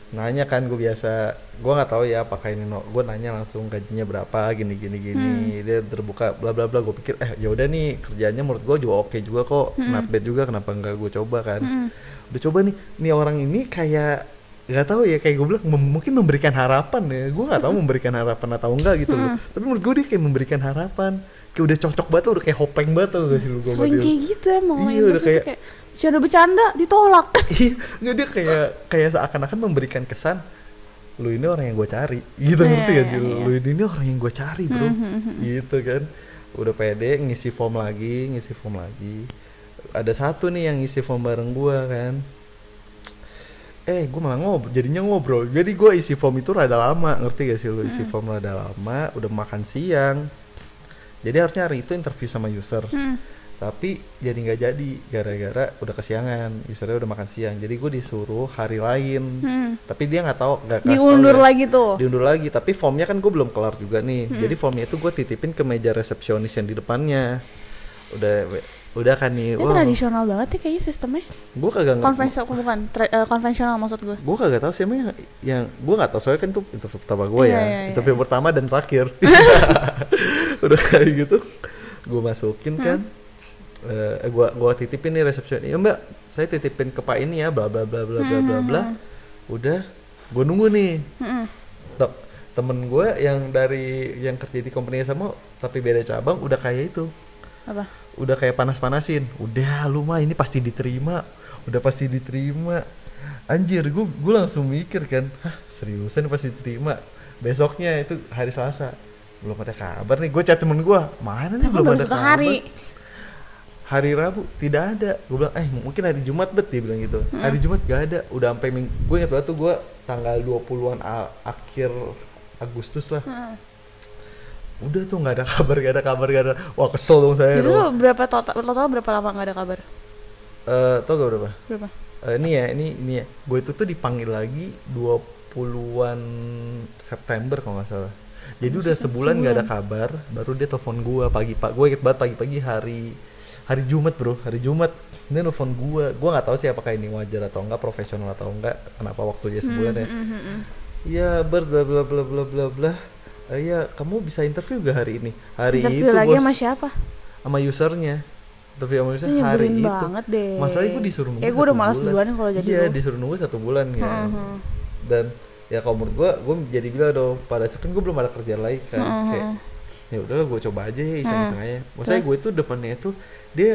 Nanya kan gue biasa gue nggak tahu ya apakah ini no gue nanya langsung gajinya berapa gini gini gini. Dia terbuka bla bla bla. Gue pikir eh ya udah nih kerjanya menurut gue juga oke juga kok. Not bad juga kenapa nggak gue coba kan? Hmm. udah coba nih nih orang ini kayak nggak tahu ya kayak gue bilang mem- mungkin memberikan harapan ya. Gue nggak tahu memberikan harapan atau enggak gitu loh. Tapi menurut gue dia kayak memberikan harapan. Kayak udah cocok banget udah kayak hopeng banget tuh gak sih lu gue Sering kayak gitu emang Iya, udah kayak- kayak bercanda-bercanda ditolak. Iya, nggak dia kayak kayak seakan-akan memberikan kesan lu ini orang yang gue cari. Gitu Iya, ngerti gak sih iya, lu? iya. lu ini orang yang gue cari bro. Gitu kan. Udah pede ngisi form lagi ngisi form lagi. Ada satu nih yang ngisi form bareng gue kan. Eh gue malah ngobrol jadinya ngobrol. Jadi gue isi form itu rada lama ngerti gak sih lu? Isi form rada lama udah makan siang. Jadi harusnya hari itu interview sama user. Hmm. Tapi jadi nggak jadi gara-gara udah kesiangan usernya udah makan siang. Jadi gue disuruh hari lain. Hmm. tapi dia nggak tahu nggak Diundur ya. lagi tuh. diundur lagi tapi formnya kan gue belum kelar juga nih. Jadi formnya itu gue titipin ke meja resepsionis yang di depannya. Udah udah kan nih Ini tradisional banget ya kayaknya sistemnya. gue kagak ngerti. Konvensional bukan tra- eh, konvensional maksud gue. gue kagak tahu siapa yang, yang gue nggak tahu. Soalnya kan itu interview pertama gue Iya, ya. iya, iya, interview pertama dan terakhir. Udah kayak gitu gue masukin kan eh gue gua titipin nih resepsionis ya mbak saya titipin ke pak ini ya bla bla bla bla bla bla bla. Udah gue nunggu nih. Mm-mm. Tok, temen gue yang dari yang kerja di company sama tapi beda cabang udah kayak itu. Apa? udah kayak panas-panasin. Udah lu mah ini pasti diterima. Udah pasti diterima. Anjir gue gue langsung mikir kan hah seriusan pasti diterima? Besoknya itu hari Selasa. Belum ada kabar nih gue chat temen gue mana nih belum ada kabar? hari. Hari Rabu tidak ada. Gue bilang eh mungkin hari Jumat bet dia bilang gitu. Hmm. hari Jumat gak ada. Udah sampai ming gue ingat banget tuh gue tanggal 20-an a- akhir Agustus lah. Heeh. udah tuh nggak ada kabar gak ada kabar gak ada. Wah kesel dong saya Jadi lu berapa total total berapa lama nggak ada kabar? Eh, tau gak berapa? Berapa? Eh, ini ya ini ini ya. Gue itu tuh dipanggil lagi 20-an September kalau nggak salah jadi udah Sebulan. nggak ada kabar baru dia telepon gue pagi pak gue inget banget pagi-pagi hari hari Jumat bro hari Jumat dia nelfon gue gue nggak tahu sih apakah ini wajar atau enggak profesional atau enggak kenapa waktu dia sebulan ya Mm, mm, mm. Iya ber bla bla bla bla bla bla Eh, Iya, kamu bisa interview gak hari ini? Hari Interview itu lagi bos sama siapa? sama usernya. Interview sama user hari itu. banget deh. Masalahnya gue disuruh nunggu. Kayak gue udah malas duluan kalau jadi Iya, disuruh nunggu satu bulan ya. Dan ya kalau menurut gue, gue jadi bilang dong pada saat kan gue belum ada kerjaan lain kan. Heeh, Kayak heeh. ya udahlah gue coba aja ya iseng-iseng aja. Maksudnya gue itu depannya itu dia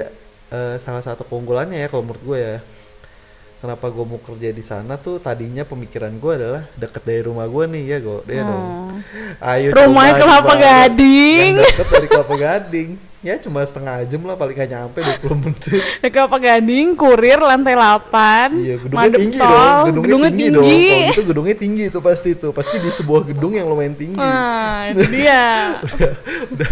eh, salah satu keunggulannya ya kalau menurut gue ya. Kenapa gue mau kerja di sana tuh tadinya pemikiran gue adalah deket dari rumah gue nih ya gue dia dong. Oh. Ayo Rumahnya Kelapa. Gading. Yang deket dari Kelapa Gading. Ya cuma setengah jam lah paling gak nyampe 20 menit. Ya Kelapa Gading, kurir lantai 8. Iya, gedungnya madep tinggi tol, dong. Gedungnya, gedungnya tinggi, dong. Kalau itu gedungnya tinggi itu pasti itu. Pasti di sebuah gedung yang lumayan tinggi. Nah, itu dia. udah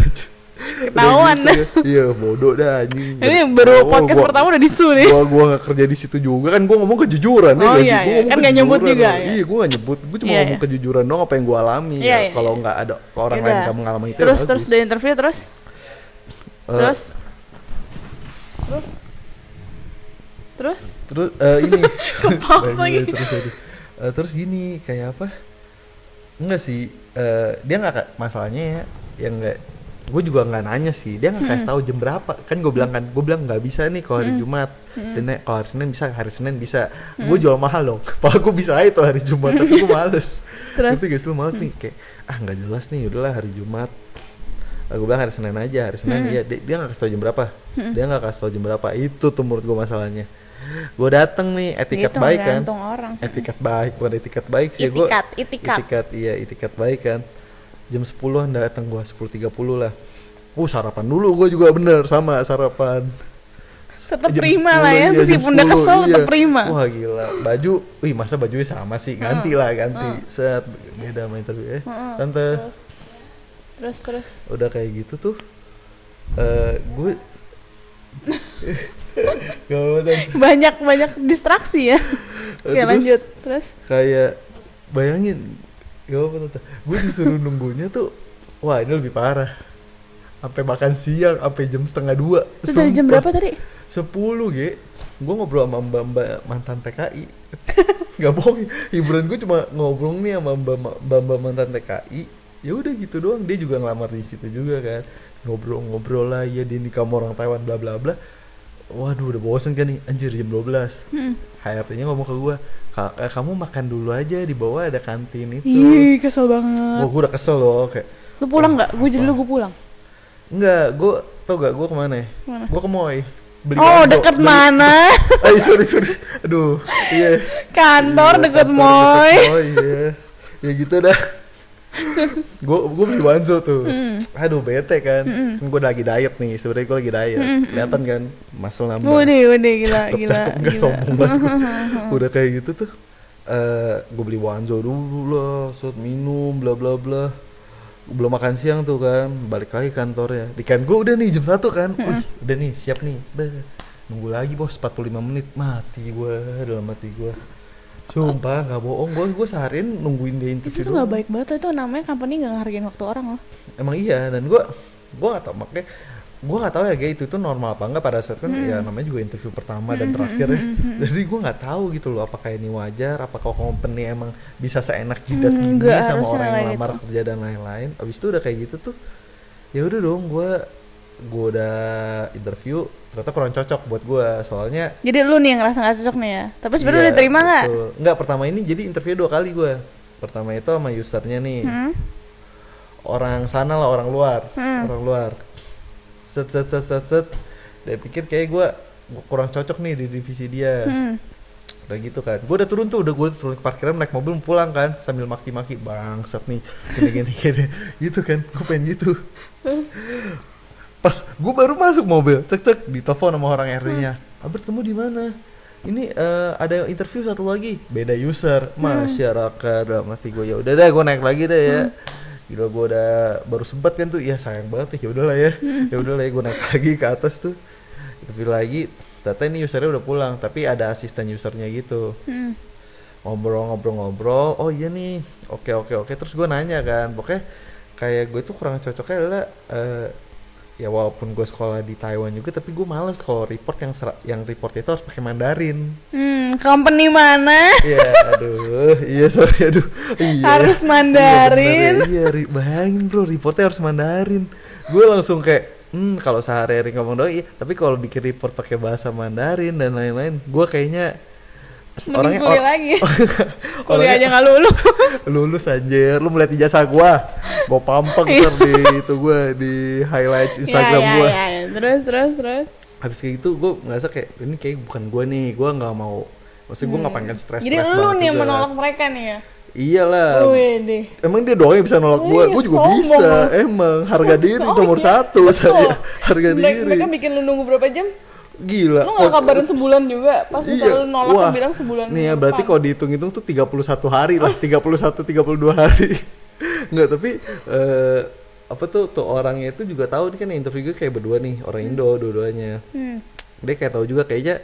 Ketahuan. gitu ya. Iya, bodoh dah anjing. Ini baru Gua- podcast gua- pertama udah disu nih. Gua gua gak kerja di situ juga kan gua ngomong kejujuran ya Oh sih? iya, Gua iya. Kan nggak nyebut juga, loh. ya. Iya, gua gak nyebut. Gua cuma Iya, ngomong iya. kejujuran dong apa yang gua alami Iya, ya. iya, Kalau iya. nggak ada orang Yaudah. lain yang mengalami itu ya Terus bagus. terus dari interview terus Eh, terus terus terus terus eh, ini Baik, lagi. baik, terus Eh, terus gini kayak apa enggak sih eh, dia nggak masalahnya ya yang nggak gue juga nggak nanya sih dia nggak Hmm. kasih tahu jam berapa. Kan gue bilang kan gue bilang nggak bisa nih kalau hari Jumat. Dan nek- kalau hari Senin bisa hari Senin bisa. Gue Hmm. jual mahal dong. Padahal gue bisa aja tuh hari Jumat tapi gue males. Terus? Sih lu males nih? Kayak ah nggak jelas nih udahlah hari Jumat. Gue bilang hari Senin aja hari Senin Hmm. iya dia dia nggak kasih tahu jam berapa. Dia nggak kasih tahu jam berapa. Itu tuh menurut gue masalahnya. Gue dateng nih etiket Itu baik kan? orang. Etiket baik bukan etiket baik sih ya gue itikat. Itikat iya itikat baik kan jam 10 datang gue 10.30 lah. Uh sarapan dulu gue juga bener sama sarapan. Tetap Jam prima 10, lah ya iya, meskipun udah 10, kesel tetap iya. prima wah gila. Baju wih masa bajunya sama sih? Ganti lah ganti. set beda sama interview eh Heeh, tante. terus. Terus udah kayak gitu tuh eh gue banyak banyak distraksi ya. Oke Terus- lanjut. Terus? kayak bayangin gak apa tante. Gue disuruh nunggunya tuh wah ini lebih parah. Sampai makan siang sampai jam setengah dua. Terus dari jam berapa tadi? sepuluh ge. Gue ngobrol sama mbak mbak mantan TKI nggak bohong hiburan gue cuma ngobrol nih sama mbak mbak mbak mantan TKI ya udah gitu doang. Dia juga ngelamar di situ juga kan. Ngobrol-ngobrol lah ya dia nikah sama orang Taiwan bla bla bla waduh udah bosen kan nih anjir jam 12 Hmm. HRD-nya ngomong ke gue kamu makan dulu aja di bawah ada kantin itu Ih, kesel banget. Gue udah kesel loh kayak Lu pulang nggak? Gue jadi lu gue pulang. Enggak, gue tau gak gue ke mana ya? Gue ke Moy beli Oh, deket beli- mana? Ay sorry sorry Aduh Iya Kantor Iya, deket kantor Moy. deket Moy iya Ya gitu dah Gue gue beli banso tuh. Hmm. Aduh bete kan. Kan gue lagi diet nih Sebenernya gue lagi diet. Kelihatan kan Muscle nambah. Waduh, waduh, gila, Cakep, gila, cakep, gila. sombong banget. Udah kayak gitu tuh eh gue beli wanzo dulu lah Set minum bla bla bla. Belum makan siang tuh kan balik lagi kantornya. Di kan gue udah nih jam satu kan. Wih, udah nih siap nih. Nunggu lagi bos 45 menit. Mati gue dalam mati gue sumpah nggak bohong. Gue gue seharian nungguin dia Itu interview tuh gak baik banget itu namanya company gak ngehargain waktu orang loh. emang iya dan gue gue nggak tau makanya gue nggak tahu ya kayak itu tuh normal apa enggak pada saat kan ya namanya juga interview pertama dan terakhir ya. jadi gue nggak tahu gitu loh apakah ini wajar apakah company emang bisa seenak jidat Hmm, gini sama orang yang lamar gitu. kerja dan lain-lain. Abis itu udah kayak gitu tuh ya udah dong gue gue udah interview ternyata kurang cocok buat gue soalnya Jadi lu nih yang ngerasa gak cocok nih ya. Tapi sebenarnya iya, udah terima gak? betul. nggak pertama ini jadi interview dua kali gue pertama itu sama usernya nih. Hmm? orang sana lah orang luar. Hmm. orang luar. Set set set set set. Dia pikir kayak gue kurang cocok nih di divisi dia. Hmm. udah gitu kan. Gue udah turun tuh udah gue turun ke parkiran naik mobil pulang kan. Sambil maki-maki. Bangsat nih. Gini gini gini. Gitu kan. Gue pengen gitu pas gue baru masuk mobil cek cek di telepon sama orang RD nya. Albert kamu di mana? Ini eh, ada interview satu lagi. Beda user. Masyarakat dalam hati gue ya udah deh gue naik lagi deh ya. Gila gue udah baru sempat kan tuh. Ya sayang banget ya udahlah ya. Ya udahlah ya gue naik lagi ke atas tuh. Interview lagi ternyata ini usernya udah pulang tapi ada asisten usernya gitu. Hmm. ngobrol-ngobrol-ngobrol oh iya nih. Oke oke oke. Terus gue nanya kan pokoknya kayak gue tuh kurang cocoknya adalah eh, ya walaupun gue sekolah di Taiwan juga tapi gue males kalau report yang yang report itu harus pakai Mandarin Hmm, company mana? Iya, aduh, iya sorry, aduh, iya. Harus Iya, Mandarin. bener ya, Iya, bayangin bro, reportnya harus Mandarin. Gue langsung kayak, hmm, kalau sehari-hari ngomong doang, iya. Tapi kalau bikin report pakai bahasa Mandarin dan lain-lain, gue kayaknya Mending kuliah or- lagi. kuliah orangnya- aja gak lulus. lulus anjir, lu melihat ijazah gue, gue pampang ntar di itu gue di highlights Instagram ya, gue. ya, ya. Terus, terus, terus. Habis kayak gitu, gue ngerasa kayak ini kayak bukan gue nih, gue nggak mau. Maksudnya gue nggak pengen stres. Hmm. Jadi lu nih yang menolak mereka nih ya? Iyalah. Wih deh. Emang dia doang yang bisa nolak gue, Iya, gue juga sombong bisa. Emang harga diri Oh, nomor iya, satu saya. Harga Mereka, diri. mereka bikin lu nunggu berapa jam? Gila. Lu gak kabarin sebulan juga? Pas Iya. misalnya lu nolak Wah. bilang sebulan Nih ya berarti kalau dihitung-hitung tuh 31 hari lah, 31 32 hari. Enggak, tapi eh apa tuh tuh orangnya itu juga tahu dia kan interview gue kayak berdua nih, orang Indo dua-duanya. Hmm. Dia kayak tahu juga kayaknya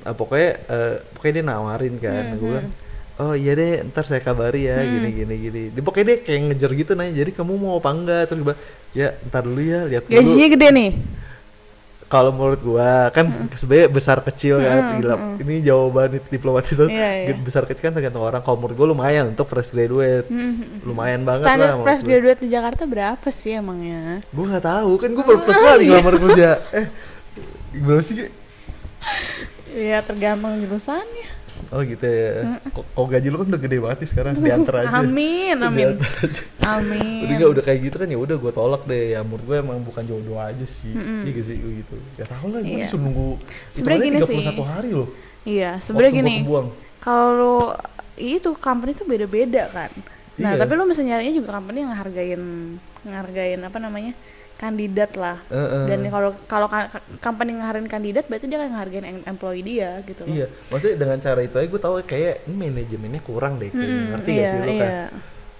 eh, pokoknya eh, pokoknya dia nawarin kan. Hmm, Gue bilang, "Oh iya deh, ntar saya kabari ya, gini gini gini." Dia pokoknya dia kayak ngejar gitu nanya, "Jadi kamu mau apa enggak?" Terus gue bilang, "Ya, ntar dulu ya, lihat dulu." Gajinya gede nih? Kalau menurut gua kan sebenarnya besar kecil kan gila. ini jawaban diplomatis itu Iya, iya. besar kecil kan tergantung orang. Kalau menurut gua lumayan untuk fresh graduate. Lumayan banget Standar lah fresh graduate di Jakarta berapa sih emangnya? gua nggak tahu kan gua baru pertama kali ngelamar kerja. Eh gimana sih Ki? Ya tergantung jurusannya. Oh gitu ya kok kok gaji lu kan udah gede banget nih sekarang diantar aja Amin, amin. Aja. Amin. Udah nggak udah kayak gitu kan ya udah gue tolak deh ya menurut gue emang bukan jodoh aja sih iya gak sih gitu gak tau lah gue Iya. disuruh nunggu Sebenarnya gini sih. 31 hari loh Iya, sebenarnya gini. Kalau lu itu company tuh beda-beda kan. Nah, Iya. tapi lu mesti nyarinya juga company yang ngehargain ngehargain apa namanya? Kandidat lah. Heeh. Dan kalau kalau ka- ka- company ngehargain kandidat berarti dia akan ngehargain em- employee dia gitu loh. Iya, maksudnya dengan cara itu aja gue tahu kayak ini manajemennya kurang deh kayaknya. Mm-mm, Ngerti iya, gak sih lu kan? iya.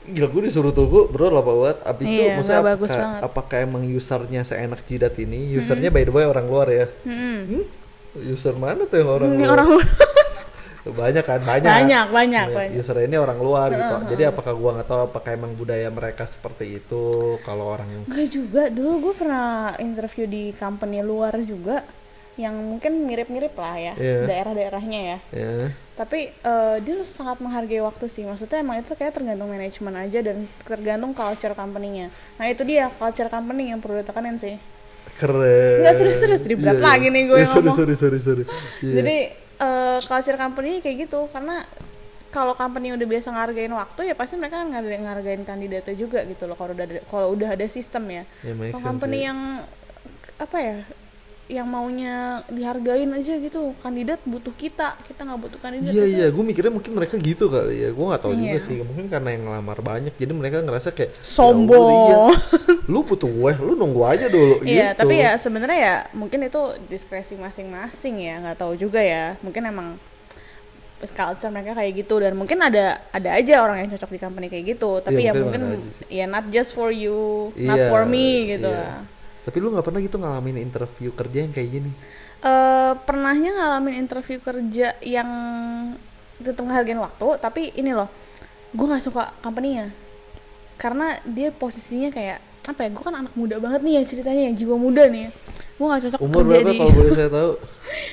Gila gue disuruh tunggu bro lama banget Abis itu Iya, maksudnya nggak bagus apakah, banget. apakah emang usernya seenak jidat ini Usernya by the way orang luar ya Mm-mm. User mana tuh yang orang Ini luar? orang luar. Banyak kan banyak Banyak, banyak, banyak. user ini orang luar gitu jadi apakah gua nggak tahu apakah emang budaya mereka seperti itu kalau orang yang Enggak juga, dulu gue pernah interview di company luar juga yang mungkin mirip-mirip lah ya Iya. daerah-daerahnya ya. ya Tapi eh, dia lu sangat menghargai waktu sih. Maksudnya emang itu kayak tergantung manajemen aja dan tergantung culture company-nya. Nah itu dia culture company yang perlu ditekanin sih. keren Nggak, serius-serius, jadi berat Iya, lagi iya. nih gue Iya, yang sorry, ngomong. sorry sorry sorry Iya. Jadi eh, culture company kayak gitu karena kalau company udah biasa ngargain waktu ya pasti mereka kan ngargain, ngargain kandidatnya juga gitu loh kalau udah kalau udah ada sistem ya. Kalau sense company sih. yang apa ya yang maunya dihargain aja gitu kandidat butuh kita kita nggak butuh kandidat Iya itu. iya, gue mikirnya mungkin mereka gitu kali ya. Gue nggak tahu juga Iya. sih. Mungkin karena yang ngelamar banyak, jadi mereka ngerasa kayak "Ya Sombong. iya. Lu butuh gue, lu nunggu aja dulu. Iya, gitu. tapi ya sebenarnya ya mungkin itu diskresi masing-masing ya, nggak tahu juga ya. Mungkin emang culture mereka kayak gitu dan mungkin ada ada aja orang yang cocok di company kayak gitu. Tapi Iya, ya mungkin mungkin ya not just for you, not Iya, for me gitu iya. lah. Tapi lu nggak pernah gitu ngalamin interview kerja yang kayak gini? eh pernahnya ngalamin interview kerja yang tetap ngehargain waktu tapi ini loh gue nggak suka company-nya karena dia posisinya kayak apa ya gue kan anak muda banget nih ya ceritanya yang jiwa muda nih ya. gue nggak cocok Umur kerja berapa di kalau boleh saya tahu?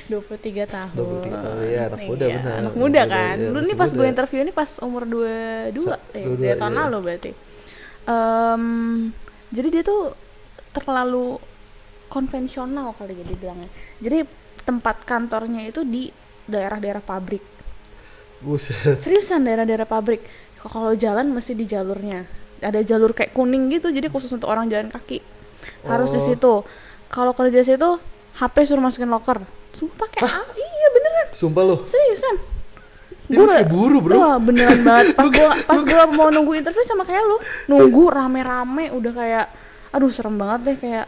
23 tahun 23 tahun, iya, anak muda, Iya, benar. anak muda muda, kan iya, lu nih pas gue interview ini pas umur 22 Sa- eh, 22, dari tahun iya. lalu berarti Em, jadi dia tuh terlalu konvensional kali ya dibilangnya. Jadi tempat kantornya itu di daerah-daerah pabrik. Buset. seriusan daerah-daerah pabrik. Kalau jalan mesti di jalurnya. Ada jalur kayak kuning gitu jadi khusus untuk orang jalan kaki. Harus di Oh. situ. Kalau kerja situ HP suruh masukin locker sumpah pakai ah, iya beneran. Sumpah lu. seriusan. Ini kayak buru, Bro. Wah beneran banget. Pas gua pas gua mau nunggu interview sama kayak lu. Nunggu rame-rame Udah kayak Aduh serem banget deh Kayak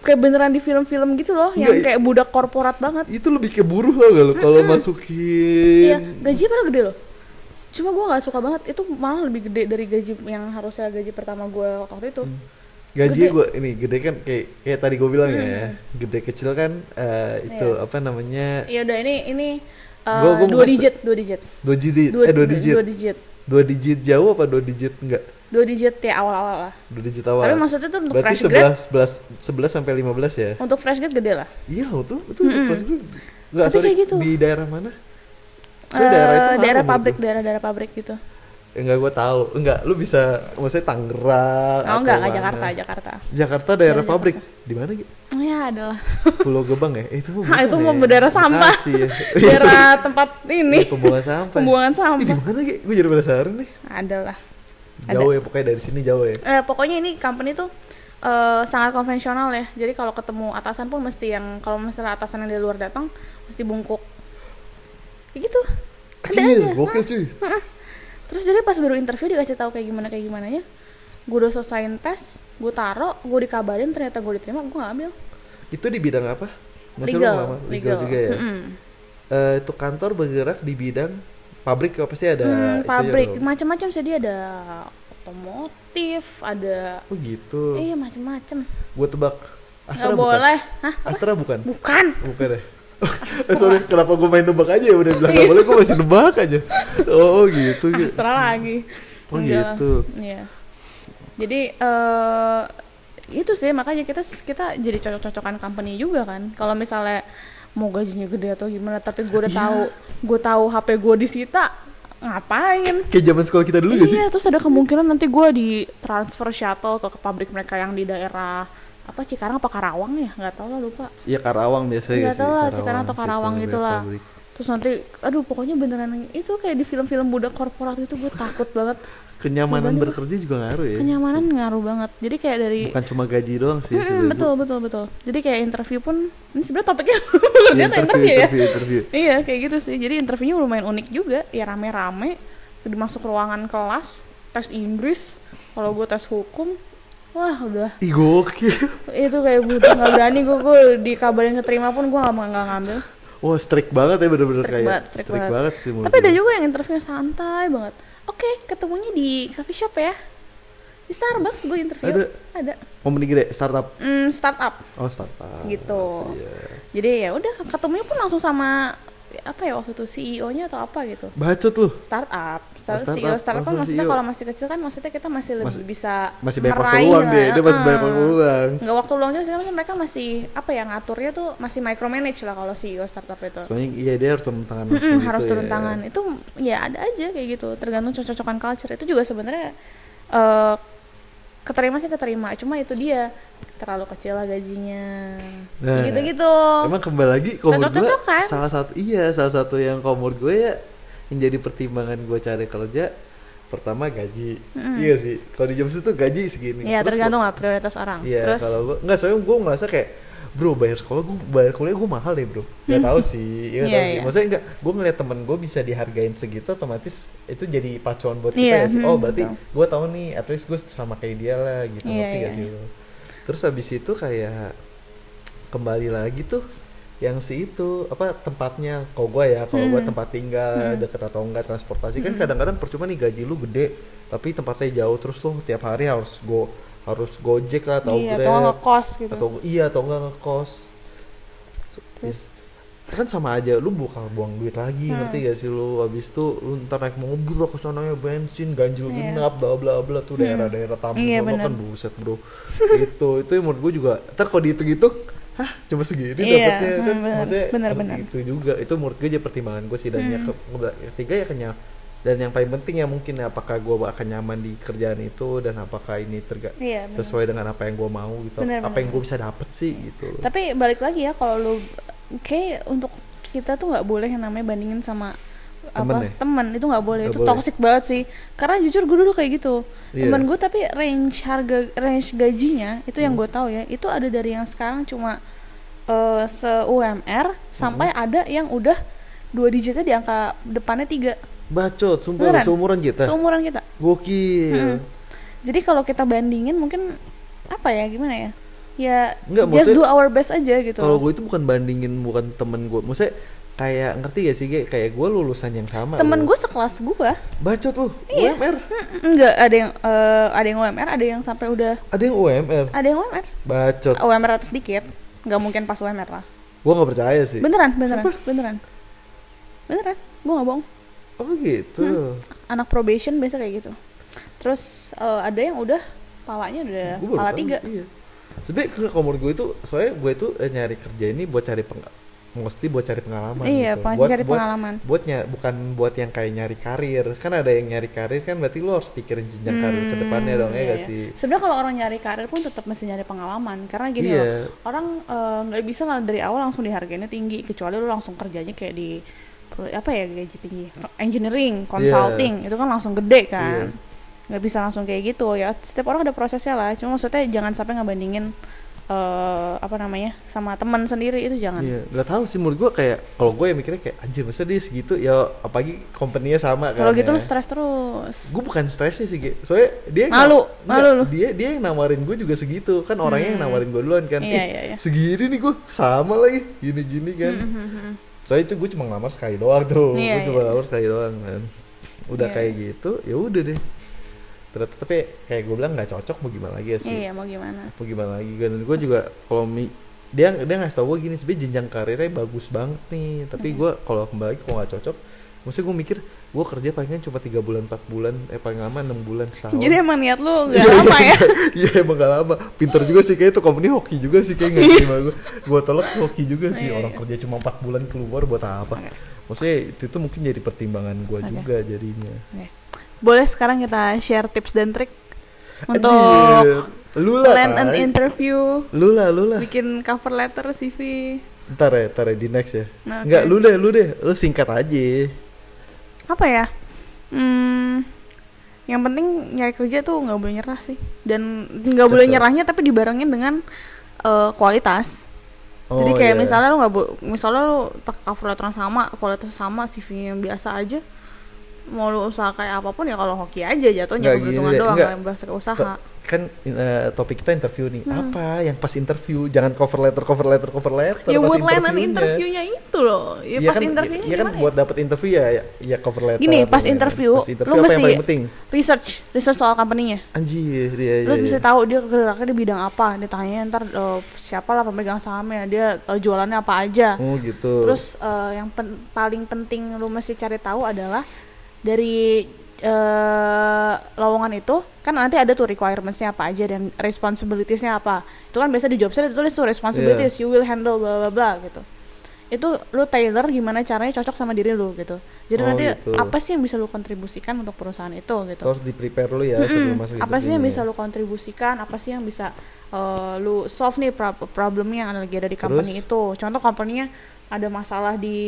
Kayak beneran di film-film gitu loh Yang Enggak, kayak budak korporat banget. Itu lebih kayak buruh tau gak kalau masukin Iya gaji padahal gede loh. Cuma gua gak suka banget Itu malah lebih gede dari gaji Yang harusnya gaji pertama gua waktu itu. Gaji Gede. gue ini gede kan kayak kayak tadi gue bilang ya gede kecil kan eh, itu Iya. apa namanya? Ya udah ini Ini uh, Gua- gua Dua digit Dua digit. Dua digit Dua, eh dua digit. Dua digit. Dua digit jauh apa dua digit enggak Dua digit ya awal-awal lah. Dua digit awal. Tapi maksudnya tuh untuk berarti fresh grade sebelas sebelas sebelas sampai lima belas ya? Untuk fresh grade gede lah. Iya loh tuh itu untuk fresh grade. Enggak, Tapi sorry kayak gitu. di daerah mana? Eh, daerah itu daerah pabrik gua. daerah-daerah pabrik gitu. Enggak gue tahu. Enggak lu bisa maksudnya Tangerang oh enggak enggak. Jakarta Jakarta. Jakarta daerah Daerah pabrik. Di mana gitu oh ya adalah Pulau Gebang ya? Eh, itu mah Ah, itu mau ya? berdaerah sampah. Bekasi ya. Iya, daerah tempat ini. Pembuangan sampah. Pembuangan Ih, di sampah. mana gitu gue jadi penasaran nih. Adalah Ada. jauh ya pokoknya dari sini jauh ya. Eh, pokoknya ini company tuh eh, sangat konvensional ya. Jadi kalau ketemu atasan pun mesti yang kalau misalnya atasan yang dari luar datang mesti bungkuk. Kayak gitu. Kecil, gokil cuy. Terus jadi pas baru interview dikasih tahu kayak gimana kayak gimana nya gue udah selesaiin tes gue taro gue dikabarin ternyata gue diterima gue gak ambil. Itu di bidang apa? Maksudnya lu legal ngelamar? legal, juga ya? Mm-mm. Eh, Itu kantor bergerak di bidang pabrik ya pasti ada Hmm, itunya pabrik. macam-macam sih dia ada otomotif ada Oh gitu. Iya macam-macam. Gue tebak. Astra nggak bukan? boleh. Hah? Astra bukan? bukan. Bukan ya? eh sorry, kenapa gue main nebak aja ya? Udah bilang gak boleh gue masih nebak aja. Oh gitu gitu. Astra lagi. Oh Enggak. gitu. Iya. Jadi eh itu sih makanya kita kita jadi cocok-cocokan company juga kan. Kalau misalnya mau gajinya gede atau gimana, tapi gue udah Iya. tahu, gue tahu HP gue disita, ngapain? Kayak zaman sekolah kita dulu gak sih? Iya, terus ada kemungkinan nanti gue di transfer shuttle ke, ke pabrik mereka yang di daerah apa Cikarang apa Karawang ya nggak tahu lah lupa Iya Karawang biasanya Nggak tahu lah, Cikarang atau Karawang daerah gitu lah. pabrik. Terus nanti aduh pokoknya beneran itu kayak di film-film budak korporat itu gue takut banget. Kenyamanan Beban berkerja juga ngaruh ya. Kenyamanan ngaruh banget. Jadi kayak dari Bukan cuma gaji doang sih sebenarnya. betul betul betul. Jadi kayak interview pun ini sebenarnya topiknya Iya, ternyata interview, interview ya? interview, interview. iya kayak gitu sih. Jadi interviewnya lumayan unik juga. Ya rame-rame. Dimasuk ruangan kelas tes Inggris. Kalau gue tes hukum wah udah. Ih gokil. itu kayak gue nggak berani gue gue dikabarin keterima pun gue nggak nggak ngambil Wah strict banget ya bener-bener Strict kayak banget, strict banget. sih menurut tapi ada juga yang interviewnya santai banget oke ketemunya di coffee shop ya di Starbucks gue interview Ada. ada Company gede, startup. Hmm, startup Oh startup. Gitu. Iya. jadi ya udah ketemunya pun langsung sama apa ya waktu itu CEO-nya atau apa gitu. Bacot lu. Startup, Start- startup, CEO startup kan maksudnya CEO. kalau masih kecil kan maksudnya kita masih lebih Masih- bisa masih banyak waktu luang dia dia masih banyak waktu luang nggak waktu luang juga sih kan mereka masih apa ya ngaturnya tuh masih micromanage lah kalau CEO startup itu. Soalnya iya dia harus turun tangan Mm-mm, langsung harus turun ya. tangan. Itu ya ada aja kayak gitu. Tergantung cocok-cocokan culture. Itu juga sebenarnya eh keterima sih keterima. Cuma itu dia terlalu kecil lah gajinya. Nah, gitu gitu Emang kembali lagi kalau menurut gue kan? salah satu iya salah satu yang kalau menurut gue ya yang jadi pertimbangan gue cari kerja pertama gaji. Iya sih kalau di jam itu gaji segini. Ya Terus tergantung lah prioritas orang. Iya, terus? kalau gue nggak soalnya gue ngerasa kayak bro bayar sekolah gue bayar kuliah gue mahal deh bro. Nggak tahu sih ya Iya, nggak tahu sih. iya. maksudnya nggak gue ngeliat temen gue bisa dihargain segitu otomatis itu jadi pacuan buat kita Iya, ya sih. hmm, oh berarti gue tahu nih at least gue sama kayak dia lah gitu. Iya, ngerti gak iya, sih lo terus habis itu kayak kembali lagi tuh yang si itu apa tempatnya. Kalau gue ya kalau gue Hmm. tempat tinggal deket atau enggak transportasi kan kadang-kadang percuma nih gaji lu gede tapi tempatnya jauh terus lu tiap hari harus go harus gojek lah atau iya grab atau ngekos gitu. atau iya atau enggak ngekos terus kan sama aja lu bakal buang duit lagi Hmm. ngerti gak sih lu habis itu lu ntar naik mobil lah ke ya bensin ganjil Iya. genap bla bla bla tuh daerah-daerah tamu Iya, bener. kan buset bro itu itu yang menurut gue juga ntar kalau dihitung gitu hah cuma segini Iya, dapatnya hmm, kan bener, maksudnya bener, bener. itu juga itu menurut gue jadi pertimbangan gue sih dan yang Hmm. ke- ketiga ya kenyang dan yang paling penting ya mungkin ya apakah gue akan nyaman di kerjaan itu dan apakah ini terga iya bener. sesuai dengan apa yang gue mau gitu Bener, apa bener, yang gue bisa dapet sih gitu tapi balik lagi ya kalau lu kayak untuk kita tuh nggak boleh yang namanya bandingin sama Temen apa ya? teman itu nggak boleh Nggak itu boleh. toxic banget sih karena jujur gue dulu kayak gitu Iya. temen gue tapi range harga range gajinya itu Hmm. yang gue tahu ya itu ada dari yang sekarang cuma eh, se UMR sampai Hmm. ada yang udah dua digitnya di angka depannya tiga bacot sumpah Beneran. seumuran kita seumuran kita gokil Mm. jadi kalau kita bandingin mungkin apa ya gimana ya ya Nggak, just do our best aja gitu Kalau gue itu bukan bandingin bukan temen gue, maksudnya kayak ngerti gak sih kayak kayak gue lulusan yang sama. temen gue sekelas gue bacot lu, Iya. UMR. enggak ada yang eh, ada yang UMR ada yang sampai udah Ada yang UMR, ada yang UMR bacot. UMR atas sedikit nggak mungkin pas UMR lah Gue nggak percaya sih. beneran beneran Sumpah. beneran beneran gue nggak bohong Oh gitu. Hmm. anak probation biasa kayak gitu terus eh, ada yang udah palanya udah Gua pala tiga Iya. Sebenarnya ke- kalau menurut gue itu, soalnya gue itu eh, nyari kerja ini buat cari peng mesti buat cari pengalaman. iya gitu. pasti buat, cari buat, pengalaman buat bukan buat yang kayak nyari karir kan ada yang nyari karir kan berarti lo harus pikirin jenjang karir ke depannya dong ya iya, gak iya. sih sebenarnya kalau orang nyari karir pun tetap mesti nyari pengalaman karena gini Iya. loh orang eh, nggak bisa lah dari awal langsung dihargainnya tinggi kecuali lu langsung kerjanya kayak di apa ya gaji tinggi engineering consulting itu kan langsung gede kan nggak bisa langsung kayak gitu ya setiap orang ada prosesnya lah cuma maksudnya jangan sampai ngebandingin eh apa namanya sama teman sendiri itu jangan Iya, nggak tahu sih menurut gua kayak kalau gue yang mikirnya kayak anjir masa dia segitu ya apalagi company-nya sama kan. kalau gitu lu ya. stres terus Gue bukan stresnya sih, Ge. soalnya dia Malu, malu lu. Dia dia yang nawarin gue juga segitu kan orangnya yang Hmm. nawarin gue duluan kan. Iya, "Ih, iya, iya. Segini nih gue sama lagi, gini-gini kan. Soalnya itu gue cuma ngelamar sekali doang tuh, Iya, gue cuma iya. ngelamar sekali doang kan. Udah Iya. kayak gitu, ya udah deh. Ternyata tapi kayak gue bilang nggak cocok mau gimana lagi ya sih. iya mau gimana? Mau gimana lagi? Kan gue juga kalau mi dia dia ngasih tau gue gini sebenarnya jenjang karirnya bagus banget nih. Tapi gue kalau kembali kalau nggak cocok maksudnya gue mikir gue kerja palingan cuma tiga bulan empat bulan eh paling lama enam bulan setahun. Jadi emang niat lu Iya, gak lama ya? iya emang gak lama. Pinter juga sih kayak itu company hoki juga sih kayak nggak terima gue gue tolak hoki juga sih. Iya, orang iya. kerja cuma empat bulan keluar buat apa? Oke. maksudnya itu tuh mungkin jadi pertimbangan gue Oke. juga jadinya boleh sekarang kita share tips dan trik untuk Anjir, lu lah plan an Tai. interview lu lah lu lah bikin cover letter CV ntar ya ntar ya di next ya Nah, Enggak, oke. lu deh, lu deh, lu singkat aja. apa ya hmm, yang penting nyari kerja tuh nggak boleh nyerah sih dan nggak boleh Tetep. nyerahnya tapi dibarengin dengan eh, kualitas Oh, jadi kayak iya. misalnya lu nggak misalnya lu pakai cover letter yang sama kualitas sama CV yang biasa aja mau lu usaha kayak apa pun ya kalau hoki aja jatuhnya keberuntungan deh, doang nggak. nggak yang bahasa usaha. kan eh, topik kita interview nih. Hmm. apa yang pas interview? Jangan cover letter cover letter cover letter. Ya buat layanan interviewnya. itu loh. Ya, Iya pas kan, interviewnya iya kan gimana buat dapet interview ya ya, ya cover letter. Gini, pas ya. interview, pas interview lu apa yang mesti- paling penting? research research soal company-nya. Anjir dia lu iya, bisa iya. tahu dia geraknya di bidang apa. Ditanya ntar eh, siapa lah pemegang sahamnya. Dia eh, jualannya apa aja. Oh gitu. Terus eh, yang pen- paling penting lu mesti cari tahu adalah dari eh, lowongan itu kan nanti ada tuh requirementsnya apa aja dan responsibilitiesnya apa. Itu kan biasa di job saya ditulis tuh responsibilities you will handle bla bla bla gitu. Itu lu tailor gimana caranya cocok sama diri lu gitu. Jadi Oh, nanti gitu. apa sih yang bisa lu kontribusikan untuk perusahaan itu gitu. Terus di prepare lu ya sebelum masuk apa sih yang bisa lu kontribusikan? Apa sih yang bisa eh, lu solve nih pro- problemnya yang lagi ada di company Terus? itu? Contoh company-nya ada masalah di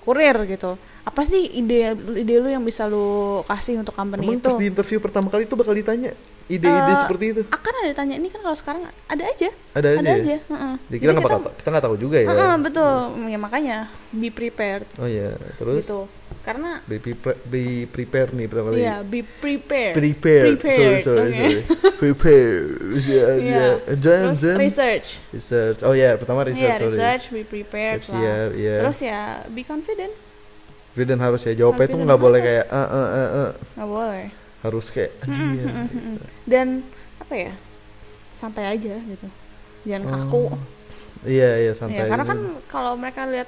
kurir gitu. Apa sih ide ide lu yang bisa lu kasih untuk company Emang itu? pas di interview pertama kali itu bakal ditanya ide-ide Eh, seperti itu? akan ada ditanya. Ini kan kalau sekarang ada aja. Ada aja, ada ya? aja heeh. Jadi kita nggak kita nggak tahu juga ya. Heeh, betul. Ya makanya be prepared. Oh ya terus? Gitu karena be, prepare, be prepare nih pertama kali iya be prepared prepare sorry Prepared, sorry oke. sorry prepare Iya. ya then terus then research research oh ya pertama research Iya, sorry research, be prepared Siap, lah. iya. Terus ya be confident, Confident harus ya jawabnya itu nggak boleh kayak eh eh eh eh. nggak boleh. harus kayak anjir Mm-mm. Dan apa ya, santai aja gitu, jangan kaku. iya iya santai Ya, karena aja. kan kalau mereka lihat,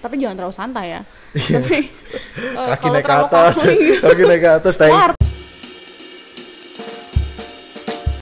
tapi jangan terlalu santai ya. Iya. tapi eh, kaki kalau naik ke terlalu atas kaku, iya. kaki naik ke atas